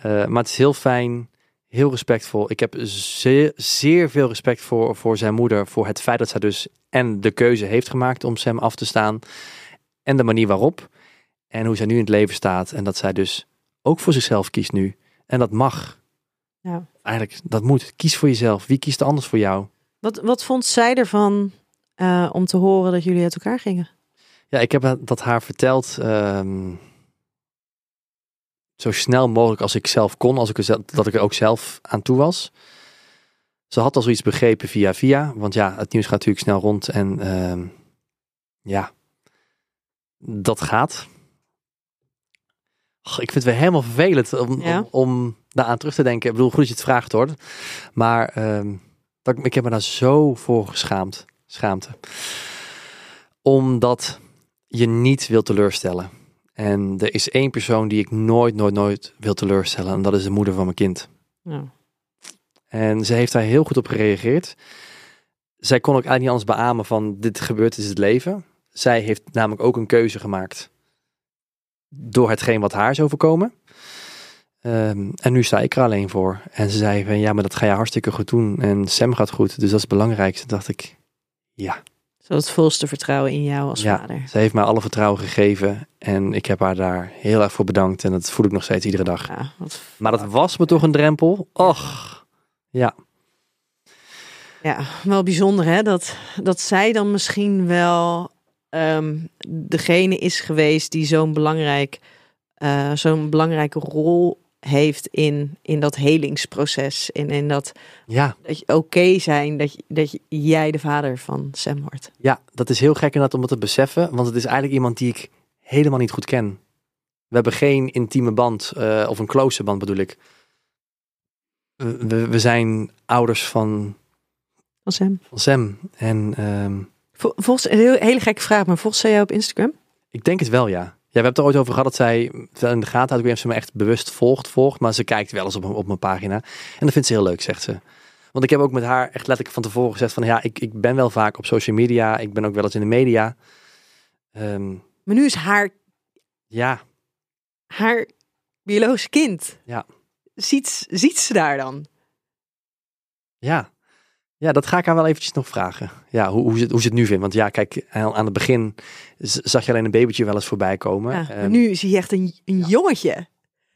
[SPEAKER 2] Eh, maar het is heel fijn, heel respectvol. Ik heb zeer, zeer veel respect voor, voor zijn moeder. Voor het feit dat zij dus en de keuze heeft gemaakt om Sam af te staan. En de manier waarop. En hoe zij nu in het leven staat. En dat zij dus ook voor zichzelf kiest nu. En dat mag.
[SPEAKER 1] Ja.
[SPEAKER 2] Eigenlijk, dat moet. Kies voor jezelf. Wie kiest er anders voor jou?
[SPEAKER 1] Wat, wat vond zij ervan eh, om te horen dat jullie uit elkaar gingen?
[SPEAKER 2] Ja, ik heb dat haar verteld. ehm, zo snel mogelijk als ik zelf kon. Als ik er, dat ik er ook zelf aan toe was. Ze had al zoiets begrepen via via. Want ja, het nieuws gaat natuurlijk snel rond. En ehm, ja, dat gaat. Och, ik vind het weer helemaal vervelend om,
[SPEAKER 1] Ja.
[SPEAKER 2] om, om daaraan terug te denken. Ik bedoel, goed dat je het vraagt hoor. Maar ehm, dat, ik- ik heb me daar zo voor geschaamd. Schaamte. Omdat je niet wil teleurstellen. En er is één persoon die ik nooit, nooit, nooit wil teleurstellen. En dat is de moeder van mijn kind.
[SPEAKER 1] Nou,
[SPEAKER 2] En ze heeft daar heel goed op gereageerd. Zij kon ook eigenlijk niet anders beamen van dit gebeurt, is het leven. Zij heeft namelijk ook een keuze gemaakt. Door hetgeen wat haar is overkomen. Ehm, en nu sta ik er alleen voor. En ze zei van ja, maar dat ga je hartstikke goed doen. En Sam gaat goed, dus dat is het belangrijkste. Toen dacht ik, ja.
[SPEAKER 1] Zo het volste vertrouwen in jou als
[SPEAKER 2] Ja.
[SPEAKER 1] vader.
[SPEAKER 2] Ze heeft mij alle vertrouwen gegeven. En ik heb haar daar heel erg voor bedankt. En dat voel ik nog steeds iedere dag.
[SPEAKER 1] Ja, wat
[SPEAKER 2] Maar dat was me toch een drempel. Och, ja.
[SPEAKER 1] Ja, wel bijzonder hè, dat, dat zij dan misschien wel ehm, degene is geweest die zo'n belangrijk, eh, zo'n belangrijke rol heeft in, in dat helingsproces. In, in dat,
[SPEAKER 2] Ja,
[SPEAKER 1] dat je oké zijn dat, je, dat je, jij de vader van Sam wordt.
[SPEAKER 2] ja, dat is heel gek inderdaad om het te beseffen. Want het is eigenlijk iemand die ik helemaal niet goed ken. We hebben geen intieme band, eh, of een close band bedoel ik. We, we- zijn ouders van,
[SPEAKER 1] Van Sam.
[SPEAKER 2] van Sam. En
[SPEAKER 1] Vol- Volgens, een heel, hele gekke vraag, maar volgens zij jou op Instagram?
[SPEAKER 2] ik denk het wel, ja. Ja, we hebben het er ooit over gehad dat zij in de gaten houdt. Ik ze me echt bewust volgt, volgt. Maar ze kijkt wel eens op, op mijn pagina. En dat vindt ze heel leuk, zegt ze. Want ik heb ook met haar echt letterlijk van tevoren gezegd van... Ja, ik, ik ben wel vaak op social media. Ik ben ook wel eens in de media. Ehm,
[SPEAKER 1] Maar nu is haar,
[SPEAKER 2] ja,
[SPEAKER 1] haar biologisch kind.
[SPEAKER 2] Ja.
[SPEAKER 1] Ziet, ziet ze daar dan?
[SPEAKER 2] ja. Ja, dat ga ik haar wel eventjes nog vragen. Ja, hoe, hoe, ze, het- hoe ze het nu vindt. Want ja, kijk, aan aan het begin zag je alleen een babytje wel eens voorbij komen.
[SPEAKER 1] Ja, maar
[SPEAKER 2] Ehm,
[SPEAKER 1] nu zie je echt een, een jongetje.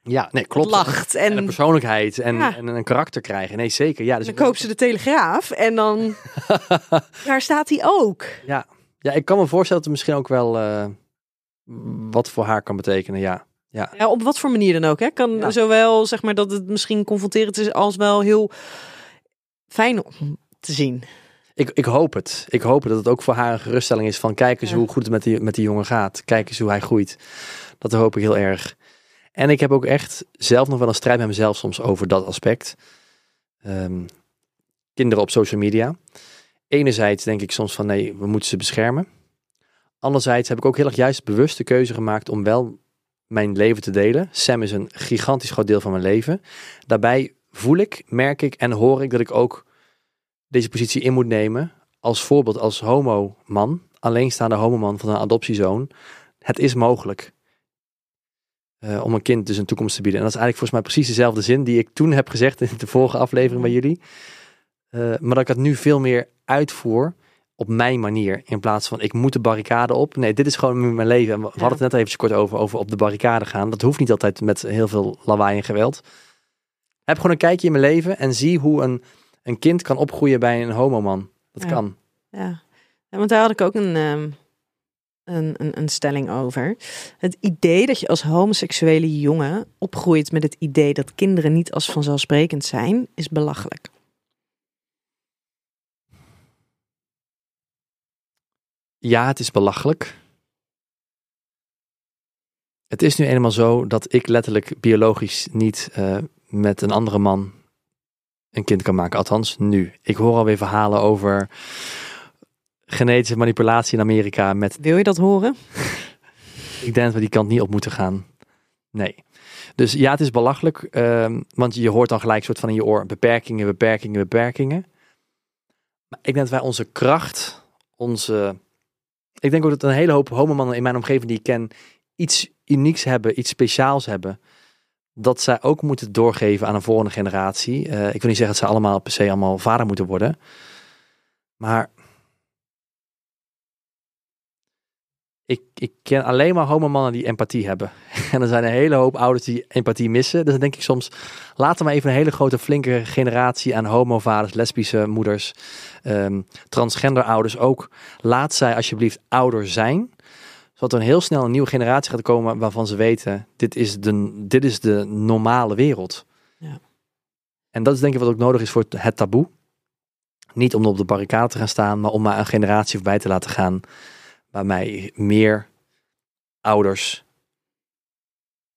[SPEAKER 2] ja, nee, klopt.
[SPEAKER 1] Lacht.
[SPEAKER 2] En
[SPEAKER 1] En,
[SPEAKER 2] een persoonlijkheid en,
[SPEAKER 1] Ja.
[SPEAKER 2] en een karakter krijgen. Nee, zeker. Ja, dus
[SPEAKER 1] dan koopt ze de Telegraaf. En dan, daar staat hij ook.
[SPEAKER 2] Ja. ja, ik kan me voorstellen dat het misschien ook wel eh, wat voor haar kan betekenen. Ja,
[SPEAKER 1] Ja, op wat voor manier dan ook. Hè? Kan
[SPEAKER 2] Ja.
[SPEAKER 1] zowel zeg maar dat het misschien confronterend is als wel heel fijn om te zien.
[SPEAKER 2] ik, ik hoop het. Ik hoop dat het ook voor haar een geruststelling is van kijk eens
[SPEAKER 1] Ja.
[SPEAKER 2] hoe goed het met die, met die jongen gaat. Kijk eens hoe hij groeit. Dat hoop ik heel erg. En ik heb ook echt zelf nog wel een strijd met mezelf soms over dat aspect. Ehm, kinderen op social media. Enerzijds denk ik soms van nee, we moeten ze beschermen. Anderzijds heb ik ook heel erg juist bewust de keuze gemaakt om wel mijn leven te delen. Sam is een gigantisch groot deel van mijn leven. Daarbij voel ik, merk ik en hoor ik dat ik ook deze positie in moet nemen. Als voorbeeld als homo-man, alleenstaande homoman van een adoptiezoon. Het is mogelijk. eh, om een kind dus een toekomst te bieden. En dat is eigenlijk volgens mij precies dezelfde zin die ik toen heb gezegd in de vorige aflevering bij jullie. Eh, maar dat ik het nu veel meer uitvoer op mijn manier. In plaats van ik moet de barricade op. Nee, dit is gewoon mijn leven. En we we hadden het net even kort over, over op de barricade gaan. Dat hoeft niet altijd met heel veel lawaai en geweld. Heb gewoon een kijkje in mijn leven en zie hoe een, een kind kan opgroeien bij een homoman. Dat
[SPEAKER 1] Ja.
[SPEAKER 2] kan.
[SPEAKER 1] Ja. ja, want daar had ik ook een, ehm, een, een, een stelling over. Het idee dat je als homoseksuele jongen opgroeit met het idee dat kinderen niet als vanzelfsprekend zijn, is belachelijk.
[SPEAKER 2] Ja, het is belachelijk. Het is nu eenmaal zo dat ik letterlijk biologisch niet eh, met een andere man een kind kan maken. Althans, nu. Ik hoor alweer verhalen over genetische manipulatie in Amerika met
[SPEAKER 1] Wil je dat horen?
[SPEAKER 2] Ik denk dat we die kant niet op moeten gaan. Nee. Dus ja, het is belachelijk. ehm, want je hoort dan gelijk soort van in je oor beperkingen, beperkingen, beperkingen. Maar ik denk dat wij onze kracht, onze... Ik denk ook dat een hele hoop homomannen in mijn omgeving die ik ken iets unieks hebben, iets speciaals hebben. Dat zij ook moeten doorgeven aan een volgende generatie. Eh, ik wil niet zeggen dat ze allemaal per se allemaal vader moeten worden. Maar ik, ik ken alleen maar homomannen die empathie hebben. En er zijn een hele hoop ouders die empathie missen. Dus dan denk ik soms, laten we even een hele grote flinke generatie aan homovaders, lesbische moeders, ehm, transgender ouders ook. Laat zij alsjeblieft ouder zijn. Zodat er heel snel een nieuwe generatie gaat komen waarvan ze weten, dit is de, dit is de normale wereld.
[SPEAKER 1] Ja.
[SPEAKER 2] En dat is denk ik wat ook nodig is voor het taboe. Niet om op de barricade te gaan staan, maar om maar een generatie voorbij te laten gaan waarbij meer ouders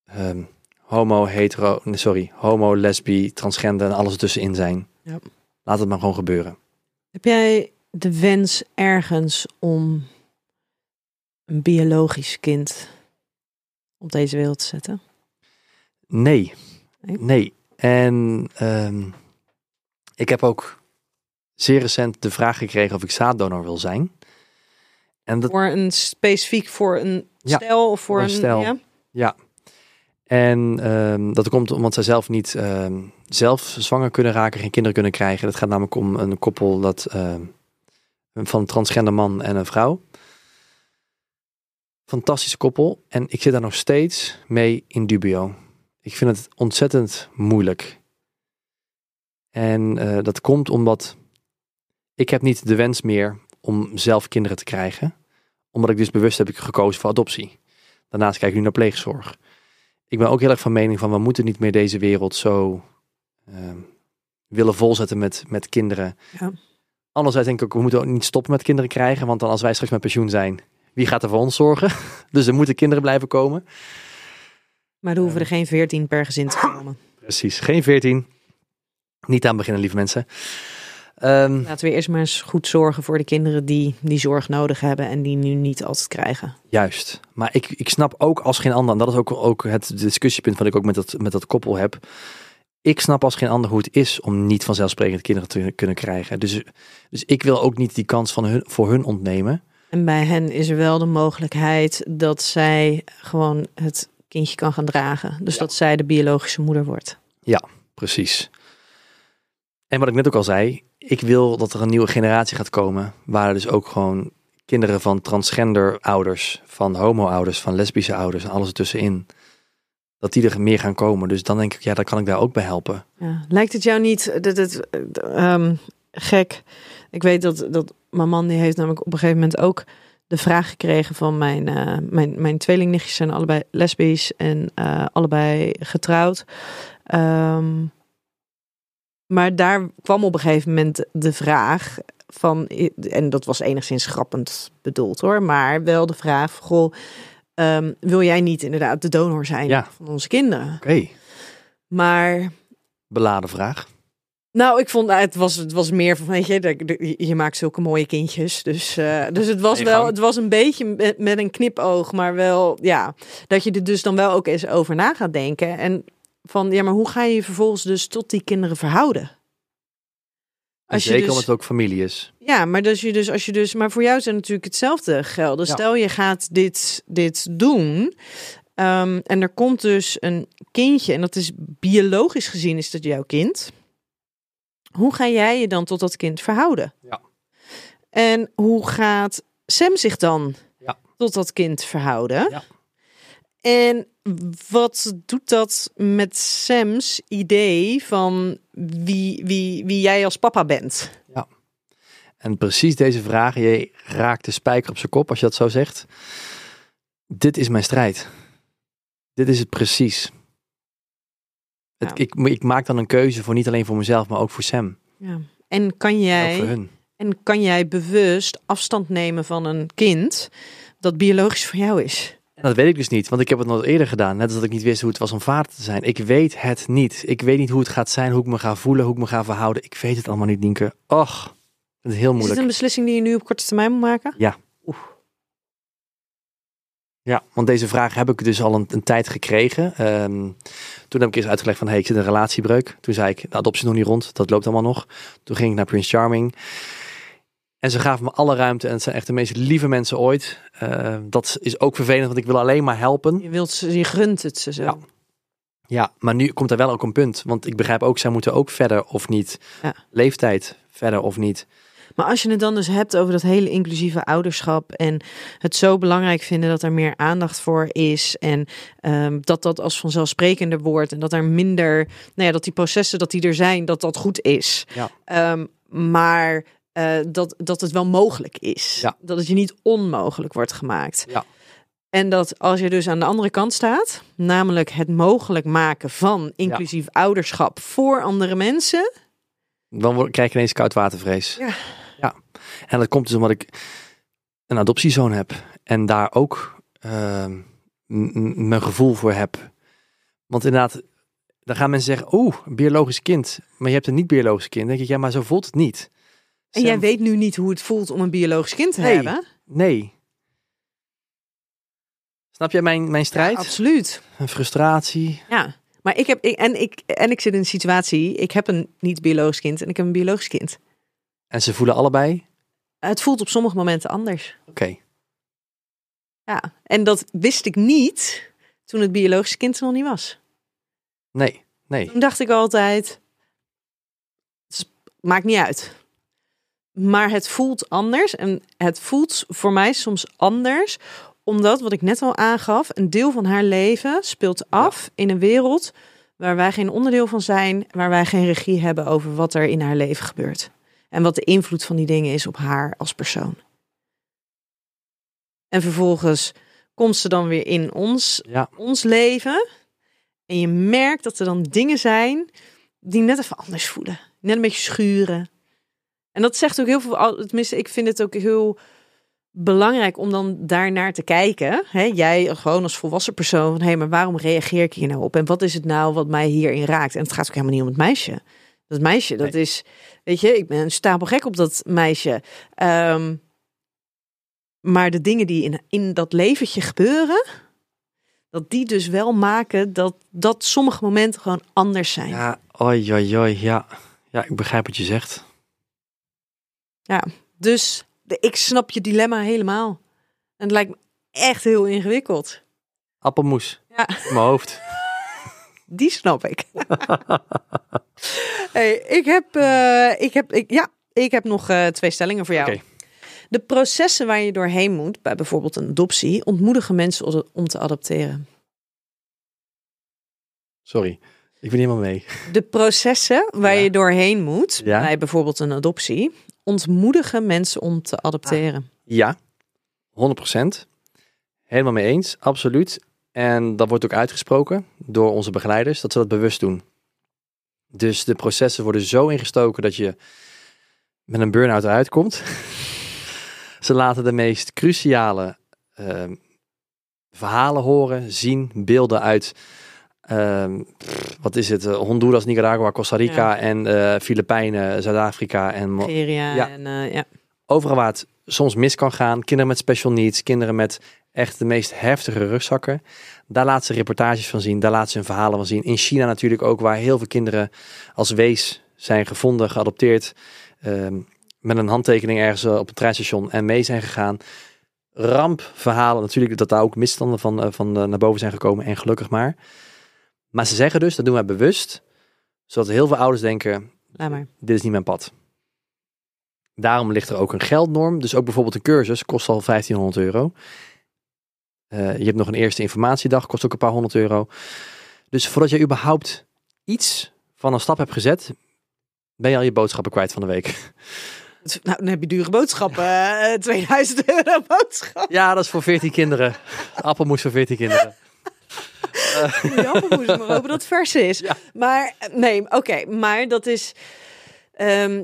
[SPEAKER 2] ehm, homo, hetero, sorry, homo, lesbi, transgender en alles ertussenin zijn.
[SPEAKER 1] Ja.
[SPEAKER 2] Laat het maar gewoon gebeuren.
[SPEAKER 1] Heb jij de wens ergens om een biologisch kind op deze wereld te zetten?
[SPEAKER 2] Nee,
[SPEAKER 1] Nee?
[SPEAKER 2] nee. En ehm, ik heb ook zeer recent de vraag gekregen of ik zaaddonor wil zijn. En dat,
[SPEAKER 1] Voor een specifiek voor een
[SPEAKER 2] Ja,
[SPEAKER 1] stel of voor
[SPEAKER 2] een stel.
[SPEAKER 1] Ja?
[SPEAKER 2] En ehm, dat komt omdat zij zelf niet ehm, zelf zwanger kunnen raken, geen kinderen kunnen krijgen. Het gaat namelijk om een koppel dat, van een transgender man en een vrouw. Fantastische koppel. En ik zit daar nog steeds mee in dubio. Ik vind het ontzettend moeilijk. En eh, dat komt omdat ik heb niet de wens meer om zelf kinderen te krijgen. Omdat ik dus bewust heb gekozen voor adoptie. Daarnaast kijk ik nu naar pleegzorg. Ik ben ook heel erg van mening van we moeten niet meer deze wereld zo ehm, willen volzetten met, met kinderen.
[SPEAKER 1] Ja.
[SPEAKER 2] Anderzijds denk ik ook, we moeten ook niet stoppen met kinderen krijgen. Want dan als wij straks met pensioen zijn, wie gaat er voor ons zorgen? dus er moeten kinderen blijven komen.
[SPEAKER 1] Maar er hoeven er geen veertien per gezin te komen.
[SPEAKER 2] Precies, geen 14. Niet aan beginnen, lieve mensen. Ehm,
[SPEAKER 1] Laten we eerst maar eens goed zorgen voor de kinderen die die zorg nodig hebben en die nu niet altijd krijgen.
[SPEAKER 2] Juist. Maar ik, ik snap ook als geen ander, en dat is ook, ook het discussiepunt wat ik ook met dat, met dat koppel heb. Ik snap als geen ander hoe het is om niet vanzelfsprekend kinderen te kunnen krijgen. Dus, dus ik wil ook niet die kans van hun, voor hun ontnemen.
[SPEAKER 1] En bij hen is er wel de mogelijkheid dat zij gewoon het kindje kan gaan dragen. Dus
[SPEAKER 2] Ja.
[SPEAKER 1] dat zij de biologische moeder wordt.
[SPEAKER 2] Precies. En wat ik net ook al zei, ik wil dat er een nieuwe generatie gaat komen. Waar dus ook gewoon kinderen van transgender ouders, van homo ouders, van lesbische ouders en alles ertussenin. Dat die er meer gaan komen. Dus dan denk ik, ja, dan kan ik daar ook bij helpen.
[SPEAKER 1] Ja. Lijkt het jou niet dat het ehm, gek? Ik weet dat, dat mijn man die heeft namelijk op een gegeven moment ook de vraag gekregen van mijn, eh, mijn, mijn tweelingnichtjes zijn allebei lesbisch en eh, allebei getrouwd. Ehm, maar daar kwam op een gegeven moment de vraag van, en dat was enigszins grappend bedoeld hoor, maar wel de vraag: goh, ehm, wil jij niet inderdaad de donor zijn
[SPEAKER 2] Ja.
[SPEAKER 1] van onze kinderen?
[SPEAKER 2] Oké,
[SPEAKER 1] Maar
[SPEAKER 2] beladen vraag.
[SPEAKER 1] Nou, ik vond het was, het was meer van, weet je, je maakt zulke mooie kindjes. Dus, eh, dus het was wel, het was een beetje met, met een knipoog, maar wel, ja, dat je er dus dan wel ook eens over na gaat denken. En van, ja, maar hoe ga je je vervolgens dus tot die kinderen verhouden?
[SPEAKER 2] En
[SPEAKER 1] Als je
[SPEAKER 2] zeker
[SPEAKER 1] dus-
[SPEAKER 2] omdat het ook familie is.
[SPEAKER 1] Ja, maar dus je dus als je dus, maar voor jou zijn natuurlijk hetzelfde gelden.
[SPEAKER 2] Ja.
[SPEAKER 1] Stel je gaat dit, dit doen. ehm, en er komt dus een kindje, en dat is biologisch gezien is dat jouw kind. Hoe ga jij je dan tot dat kind verhouden?
[SPEAKER 2] Ja.
[SPEAKER 1] En hoe gaat Sam zich dan
[SPEAKER 2] Ja.
[SPEAKER 1] tot dat kind verhouden?
[SPEAKER 2] Ja.
[SPEAKER 1] En wat doet dat met Sam's idee van wie, wie, wie jij als papa bent?
[SPEAKER 2] En precies deze vraag, je raakt de spijker op zijn kop als je dat zo zegt. Dit is mijn strijd. Dit is het precies. Het,
[SPEAKER 1] Ja.
[SPEAKER 2] ik, ik maak dan een keuze voor niet alleen voor mezelf, maar ook voor Sam.
[SPEAKER 1] Ja. En kan jij. En kan jij bewust afstand nemen van een kind dat biologisch voor jou is?
[SPEAKER 2] Dat weet ik dus niet, want ik heb het nog eerder gedaan. Net als dat ik niet wist hoe het was om vader te zijn. Ik weet het niet. Ik weet niet hoe het gaat zijn, hoe ik me ga voelen, hoe ik me ga verhouden. Ik weet het allemaal niet, Nienke. Och, het is heel
[SPEAKER 1] Is het
[SPEAKER 2] moeilijk.
[SPEAKER 1] een beslissing die je nu op korte termijn moet maken?
[SPEAKER 2] Ja, want deze vraag heb ik dus al een, een tijd gekregen. Ehm, toen heb ik eerst uitgelegd van, hey, ik zit in een relatiebreuk. Toen zei ik, de adoptie is nog niet rond, dat loopt allemaal nog. Toen ging ik naar Prince Charming. En ze gaven me alle ruimte en het zijn echt de meest lieve mensen ooit. Eh, dat is ook vervelend, want ik wil alleen maar helpen.
[SPEAKER 1] Je, wilt ze, je gunt het ze zo.
[SPEAKER 2] Ja. Ja, maar nu komt er wel ook een punt. Want ik begrijp ook, zij moeten ook verder of niet.
[SPEAKER 1] Ja.
[SPEAKER 2] Leeftijd, verder of niet.
[SPEAKER 1] Maar als je het dan dus hebt over dat hele inclusieve ouderschap en het zo belangrijk vinden dat er meer aandacht voor is en ehm, dat dat als vanzelfsprekender wordt en dat er minder, nou ja, dat die processen dat die er zijn, dat dat goed is.
[SPEAKER 2] Ja.
[SPEAKER 1] Ehm, maar eh, dat, dat het wel mogelijk is.
[SPEAKER 2] Ja.
[SPEAKER 1] Dat het je niet onmogelijk wordt gemaakt.
[SPEAKER 2] Ja.
[SPEAKER 1] En dat als je dus aan de andere kant staat, namelijk het mogelijk maken van inclusief ouderschap voor andere mensen.
[SPEAKER 2] Dan word- krijg je ineens koudwatervrees.
[SPEAKER 1] Ja.
[SPEAKER 2] En dat komt dus omdat ik een adoptiezoon heb. En daar ook m- mijn gevoel voor heb. Want inderdaad, dan gaan mensen zeggen, oeh, een biologisch kind. Maar je hebt een niet-biologisch kind. Dan denk ik, ja, maar zo voelt het niet.
[SPEAKER 1] En
[SPEAKER 2] Sam-
[SPEAKER 1] jij weet nu niet hoe het voelt om een biologisch kind te
[SPEAKER 2] Nee.
[SPEAKER 1] hebben.
[SPEAKER 2] Nee. Snap jij mijn, mijn strijd?
[SPEAKER 1] Ja, absoluut.
[SPEAKER 2] Een frustratie.
[SPEAKER 1] Ja. Maar ik heb, ik, en, ik, en ik zit in een situatie, ik heb een niet-biologisch kind en ik heb een biologisch kind.
[SPEAKER 2] En ze voelen allebei,
[SPEAKER 1] Het voelt op sommige momenten anders.
[SPEAKER 2] oké.
[SPEAKER 1] Ja. En dat wist ik niet toen het biologische kind er nog niet was.
[SPEAKER 2] Nee, nee.
[SPEAKER 1] Toen dacht ik altijd, het maakt niet uit. Maar het voelt anders en het voelt voor mij soms anders, omdat wat ik net al aangaf, een deel van haar leven speelt af in een wereld waar wij geen onderdeel van zijn, waar wij geen regie hebben over wat er in haar leven gebeurt. En wat de invloed van die dingen is op haar als persoon. En vervolgens komt ze dan weer in ons,
[SPEAKER 2] Ja.
[SPEAKER 1] ons leven. En je merkt dat er dan dingen zijn die net even anders voelen. Net een beetje schuren. En dat zegt ook heel veel. Tenminste, ik vind het ook heel belangrijk om dan daarnaar te kijken. Hè, jij gewoon als volwassen persoon. Van, hé, maar waarom reageer ik hier nou op? En wat is het nou wat mij hierin raakt? En het gaat ook helemaal niet om het meisje. Dat meisje, dat is, weet je, ik ben een stapel gek op dat meisje. Ehm, maar de dingen die in, in dat leventje gebeuren, dat die dus wel maken dat, dat sommige momenten gewoon anders zijn.
[SPEAKER 2] Ja, oi, oi, oi, ja. Ja, ik begrijp wat je zegt.
[SPEAKER 1] Dus de, ik snap je dilemma helemaal. En het lijkt me echt heel ingewikkeld.
[SPEAKER 2] Appelmoes
[SPEAKER 1] Ja.
[SPEAKER 2] in mijn hoofd.
[SPEAKER 1] Die snap ik. hey, ik heb, eh, ik heb, ik, ja, ik heb nog eh, twee stellingen voor jou. De processen waar je doorheen moet, bij bijvoorbeeld een adoptie, ontmoedigen mensen om- te adopteren.
[SPEAKER 2] Sorry, ik ben helemaal mee.
[SPEAKER 1] De processen waar
[SPEAKER 2] Ja.
[SPEAKER 1] je doorheen moet,
[SPEAKER 2] Ja.
[SPEAKER 1] bij bijvoorbeeld een adoptie, ontmoedigen mensen om te adopteren.
[SPEAKER 2] Ja, 100%. Helemaal mee eens, absoluut. En dat wordt ook uitgesproken door onze begeleiders, dat ze dat bewust doen. Dus de processen worden zo ingestoken dat je met een burn-out eruit komt. ze laten de meest cruciale ehm, verhalen horen, zien, beelden uit, ehm, wat is het, eh, Honduras, Nicaragua, Costa Rica
[SPEAKER 1] Ja.
[SPEAKER 2] en eh Filipijnen, Zuid-Afrika en
[SPEAKER 1] Nigeria
[SPEAKER 2] Ja.
[SPEAKER 1] en eh, ja.
[SPEAKER 2] overal waar het soms mis kan gaan. Kinderen met special needs, kinderen met echt de meest heftige rugzakken. Daar laat ze reportages van zien, daar laat ze hun verhalen van zien. In China natuurlijk ook, waar heel veel kinderen als wees zijn gevonden, geadopteerd. ehm, met een handtekening ergens eh, op het treinstation en mee zijn gegaan. Rampverhalen natuurlijk, dat daar ook misstanden van, eh, van eh, naar boven zijn gekomen en gelukkig maar. Maar ze zeggen dus, dat doen wij bewust, zodat heel veel ouders denken,
[SPEAKER 1] Laat maar.
[SPEAKER 2] dit is niet mijn pad. Daarom ligt er ook een geldnorm. Dus ook bijvoorbeeld een cursus kost al 1500 euro. Eh, je hebt nog een eerste informatiedag, kost ook een paar honderd euro. Dus voordat je überhaupt iets van een stap hebt gezet, ben je al je boodschappen kwijt van de week.
[SPEAKER 1] Nou, dan heb je dure boodschappen. eh, 2000 euro boodschap.
[SPEAKER 2] Ja, dat is voor 14 kinderen. Appelmoes voor 14 kinderen.
[SPEAKER 1] Die appelmoes, maar hopen dat het vers is.
[SPEAKER 2] Ja.
[SPEAKER 1] Maar eh, nee, oké. maar dat is... ehm,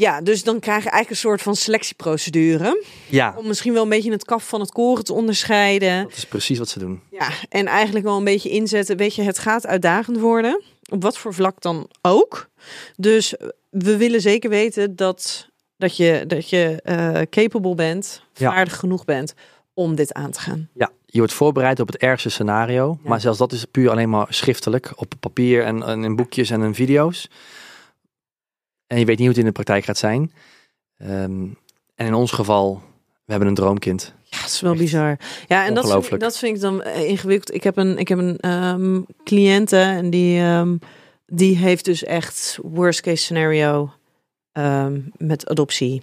[SPEAKER 1] ja, dus dan krijg je eigenlijk een soort van selectieprocedure.
[SPEAKER 2] Ja,
[SPEAKER 1] Om misschien wel een beetje het kaf van het koren te onderscheiden.
[SPEAKER 2] dat is precies wat ze doen.
[SPEAKER 1] Ja, en eigenlijk wel een beetje inzetten. Weet je, het gaat uitdagend worden. Op wat voor vlak dan ook. Dus we willen zeker weten dat, dat je, dat je eh, capable bent,
[SPEAKER 2] Ja.
[SPEAKER 1] vaardig genoeg bent om dit aan te gaan.
[SPEAKER 2] Ja, je wordt voorbereid op het ergste scenario.
[SPEAKER 1] Ja.
[SPEAKER 2] Maar zelfs dat is puur alleen maar schriftelijk. Op papier en, en in boekjes en in video's. En je weet niet hoe het in de praktijk gaat zijn. Ehm, en in ons geval, we hebben een droomkind.
[SPEAKER 1] Ja, het is wel
[SPEAKER 2] Echt
[SPEAKER 1] bizar. Ja, en dat vind, dat vind ik dan eh, ingewikkeld. Ik heb een, ik heb een ehm cliënte en die, ehm, die heeft dus echt worst case scenario met adoptie.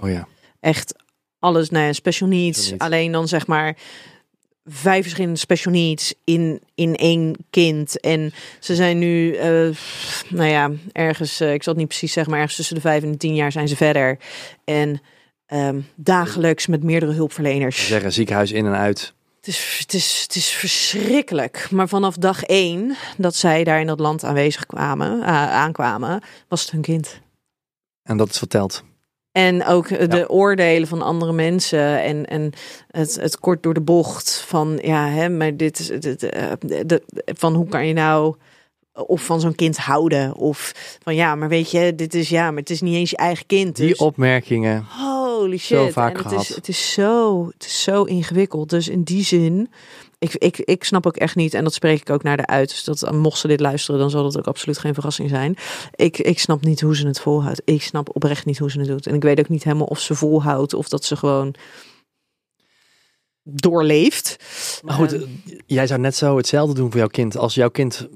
[SPEAKER 2] Oh ja.
[SPEAKER 1] echt alles, nou ja. Special needs. Alleen dan zeg maar vijf verschillende special needs in, in één kind. En ze zijn nu, eh, nou ja, ergens, eh, ik zal het niet precies zeggen, maar ergens tussen de vijf en de tien jaar zijn ze verder. En ehm, dagelijks met meerdere hulpverleners.
[SPEAKER 2] Ze zeggen ziekenhuis in en uit.
[SPEAKER 1] Het is, het, is, het is verschrikkelijk. Maar vanaf dag één dat zij daar in dat land aanwezig kwamen, eh, aankwamen, was het hun kind.
[SPEAKER 2] En dat is verteld.
[SPEAKER 1] En ook eh, de oordelen van andere mensen en, en het, het kort door de bocht van ja, hè, maar dit is dit, eh, de, van hoe kan je nou of van zo'n kind houden of van ja, maar weet je, dit is ja, maar het is niet eens je eigen kind.
[SPEAKER 2] Die
[SPEAKER 1] Dus,
[SPEAKER 2] opmerkingen.
[SPEAKER 1] holy
[SPEAKER 2] zo
[SPEAKER 1] shit.
[SPEAKER 2] vaak
[SPEAKER 1] en het
[SPEAKER 2] gehad.
[SPEAKER 1] is, het is zo, het is zo ingewikkeld. Dus in die zin, ik, ik, ik snap ook echt niet en dat spreek ik ook naar de uit. Dus dat mocht ze dit luisteren, dan zal dat ook absoluut geen verrassing zijn. Ik, ik snap niet hoe ze het volhoudt. Ik snap oprecht niet hoe ze het doet. En ik weet ook niet helemaal of ze volhoudt of dat ze gewoon doorleeft.
[SPEAKER 2] Maar goed,
[SPEAKER 1] Ehm,
[SPEAKER 2] eh, jij zou net zo hetzelfde doen voor jouw kind. Als jouw kind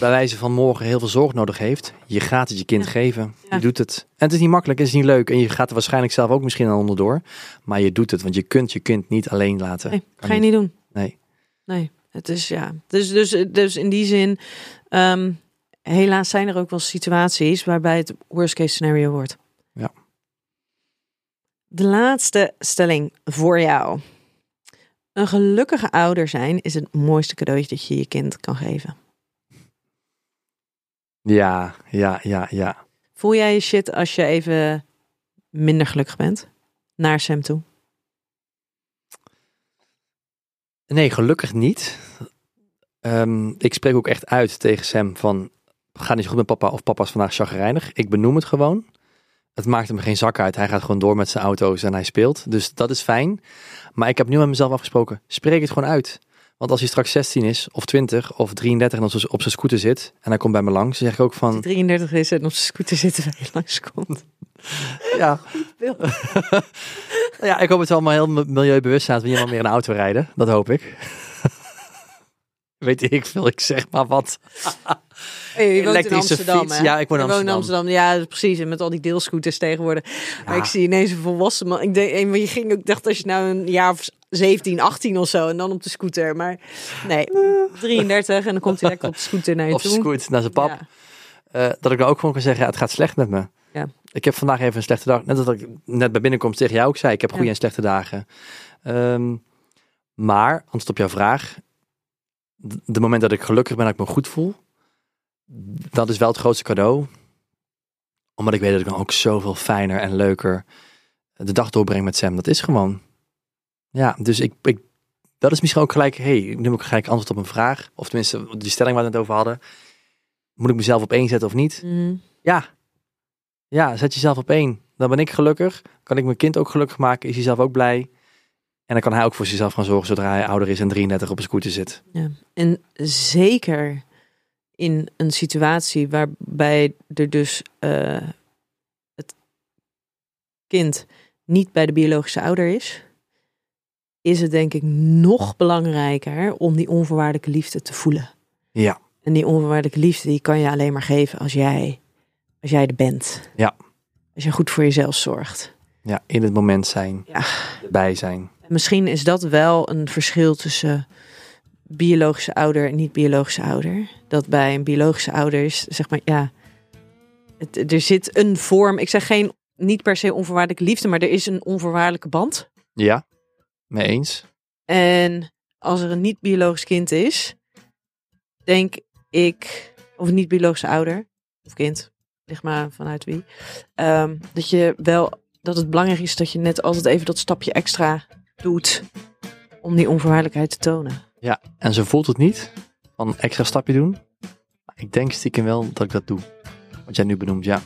[SPEAKER 2] bij wijze van morgen heel veel zorg nodig heeft. Je gaat het je kind
[SPEAKER 1] Ja.
[SPEAKER 2] geven.
[SPEAKER 1] Ja.
[SPEAKER 2] Je doet het. En het is niet makkelijk, het is niet leuk. En je gaat er waarschijnlijk zelf ook misschien aan onderdoor. Maar je doet het, want je kunt je kind niet alleen laten.
[SPEAKER 1] nee,
[SPEAKER 2] Kan
[SPEAKER 1] ga je niet doen.
[SPEAKER 2] Nee.
[SPEAKER 1] Het is ja. Dus, dus, dus in die zin, ehm, helaas zijn er ook wel situaties waarbij het worst case scenario wordt.
[SPEAKER 2] Ja.
[SPEAKER 1] De laatste stelling voor jou. Een gelukkige ouder zijn is het mooiste cadeautje dat je je kind kan geven.
[SPEAKER 2] Ja, ja, ja, ja.
[SPEAKER 1] Voel jij je shit als je even minder gelukkig bent? Naar Sam toe.
[SPEAKER 2] Nee, gelukkig niet. Ehm, ik spreek ook echt uit tegen Sam van... Ga niet goed met papa of papa is vandaag chagrijnig. Ik benoem het gewoon. Het maakt hem geen zak uit. Hij gaat gewoon door met zijn auto's en hij speelt. Dus dat is fijn. Maar ik heb nu met mezelf afgesproken. Spreek het gewoon uit. Want als hij straks 16 is, of 20, of 33 en op zijn- scooter zit... en hij komt bij me langs, dan zeg ik ook van...
[SPEAKER 1] 33 is en op zijn scooter zitten waar je langskomt.
[SPEAKER 2] Ja, ja ik hoop het allemaal heel mi- milieubewust zijn... dat we meer in een auto rijden. Dat hoop ik. Weet ik veel, ik zeg maar wat.
[SPEAKER 1] Hey, je woont in Amsterdam,
[SPEAKER 2] fiets.
[SPEAKER 1] hè?
[SPEAKER 2] Ja, ik woon in Amsterdam.
[SPEAKER 1] Ja, precies. En met al die deelscooters tegenwoordig. Maar ik zie ineens een volwassen man. Ik denk, je ging ook, dacht als je nou een jaar of 17, 18 of zo en dan op de scooter. Maar nee, 33 en dan komt hij lekker op de scooter naar je
[SPEAKER 2] Of
[SPEAKER 1] toe.
[SPEAKER 2] scoot naar zijn pap.
[SPEAKER 1] Ja.
[SPEAKER 2] Eh, dat ik dan ook gewoon kan zeggen, ja, het gaat slecht met me. Ik heb vandaag even een slechte dag. Net als dat ik net bij binnenkomst tegen jou ook zei, ik heb goede
[SPEAKER 1] Ja.
[SPEAKER 2] en slechte dagen. Ehm, maar, antwoord op jouw vraag. De moment dat ik gelukkig ben, dat ik me goed voel. Dat is wel het grootste cadeau. Omdat ik weet dat ik dan ook zoveel fijner en leuker de dag doorbreng met Sam. Dat is gewoon. Ja, dus ik, ik dat is misschien ook gelijk, hey, nu heb ik gelijk antwoord op een vraag. Of tenminste, die stelling waar we het over hadden. Moet ik mezelf op één zetten of niet?
[SPEAKER 1] Mhm.
[SPEAKER 2] Ja. Ja, zet jezelf op één. Dan ben ik gelukkig. Kan ik mijn kind ook gelukkig maken. Is hij zelf ook blij. En dan kan hij ook voor zichzelf gaan zorgen zodra hij ouder is en 33 op een scooter zit.
[SPEAKER 1] Ja. En zeker in een situatie waarbij er dus eh, het kind niet bij de biologische ouder is, is het denk ik nog belangrijker om die onvoorwaardelijke liefde te voelen.
[SPEAKER 2] Ja.
[SPEAKER 1] En die onvoorwaardelijke liefde die kan je alleen maar geven als jij, als jij er bent.
[SPEAKER 2] Ja.
[SPEAKER 1] Als je goed voor jezelf zorgt.
[SPEAKER 2] Ja, in het moment zijn.
[SPEAKER 1] Ja.
[SPEAKER 2] Erbij zijn.
[SPEAKER 1] En misschien is dat wel een verschil tussen biologische ouder en niet-biologische ouder. Dat bij een biologische ouder is, zeg maar, ja, het, er zit een vorm. Ik zeg geen, niet per se onvoorwaardelijke liefde, maar er is een onvoorwaardelijke band.
[SPEAKER 2] Ja. Mee eens.
[SPEAKER 1] En als er een niet-biologisch kind is, denk ik, of een niet-biologische ouder of kind, ligt maar vanuit wie, ehm, dat je wel, dat het belangrijk is dat je net altijd even dat stapje extra doet om die onvoorwaardelijkheid te tonen.
[SPEAKER 2] Ja. En ze voelt het niet. Van een extra stapje doen. Maar ik denk stiekem wel dat ik dat doe. Wat jij nu benoemt, ja.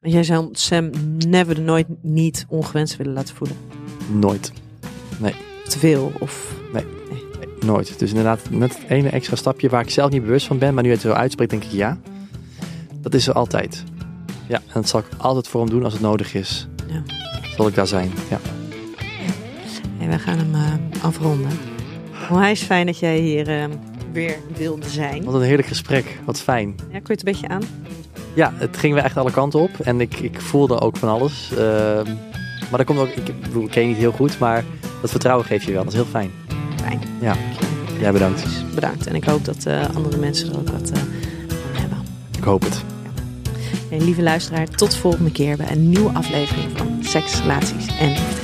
[SPEAKER 1] Want jij zou Sam never nooit niet ongewenst willen laten voelen.
[SPEAKER 2] Nooit.
[SPEAKER 1] Of te veel of
[SPEAKER 2] Nooit. Dus inderdaad, net het ene extra stapje waar ik zelf niet bewust van ben, maar nu het zo uitspreekt, denk ik ja. Dat is er altijd. Ja, en dat zal ik altijd voor hem doen als het nodig is.
[SPEAKER 1] Ja.
[SPEAKER 2] Zal ik daar zijn. Ja.
[SPEAKER 1] En we gaan hem eh, afronden. Onwijs fijn dat jij hier eh, weer wilde zijn.
[SPEAKER 2] Wat een heerlijk gesprek. Wat fijn.
[SPEAKER 1] Ja, kun je het een beetje aan?
[SPEAKER 2] Ja, het ging weer echt alle kanten op. En ik, ik voelde ook van alles. Ehm, maar dat komt ook, ik bedoel, ik ken je niet heel goed, maar dat vertrouwen geef je wel. Dat is heel fijn.
[SPEAKER 1] Fijn.
[SPEAKER 2] Ja, jij bedankt.
[SPEAKER 1] Bedankt. En ik hoop dat eh, andere mensen er ook wat van hebben.
[SPEAKER 2] Ik hoop het.
[SPEAKER 1] En lieve luisteraar, tot de volgende keer bij een nieuwe aflevering van Seks, Relaties en.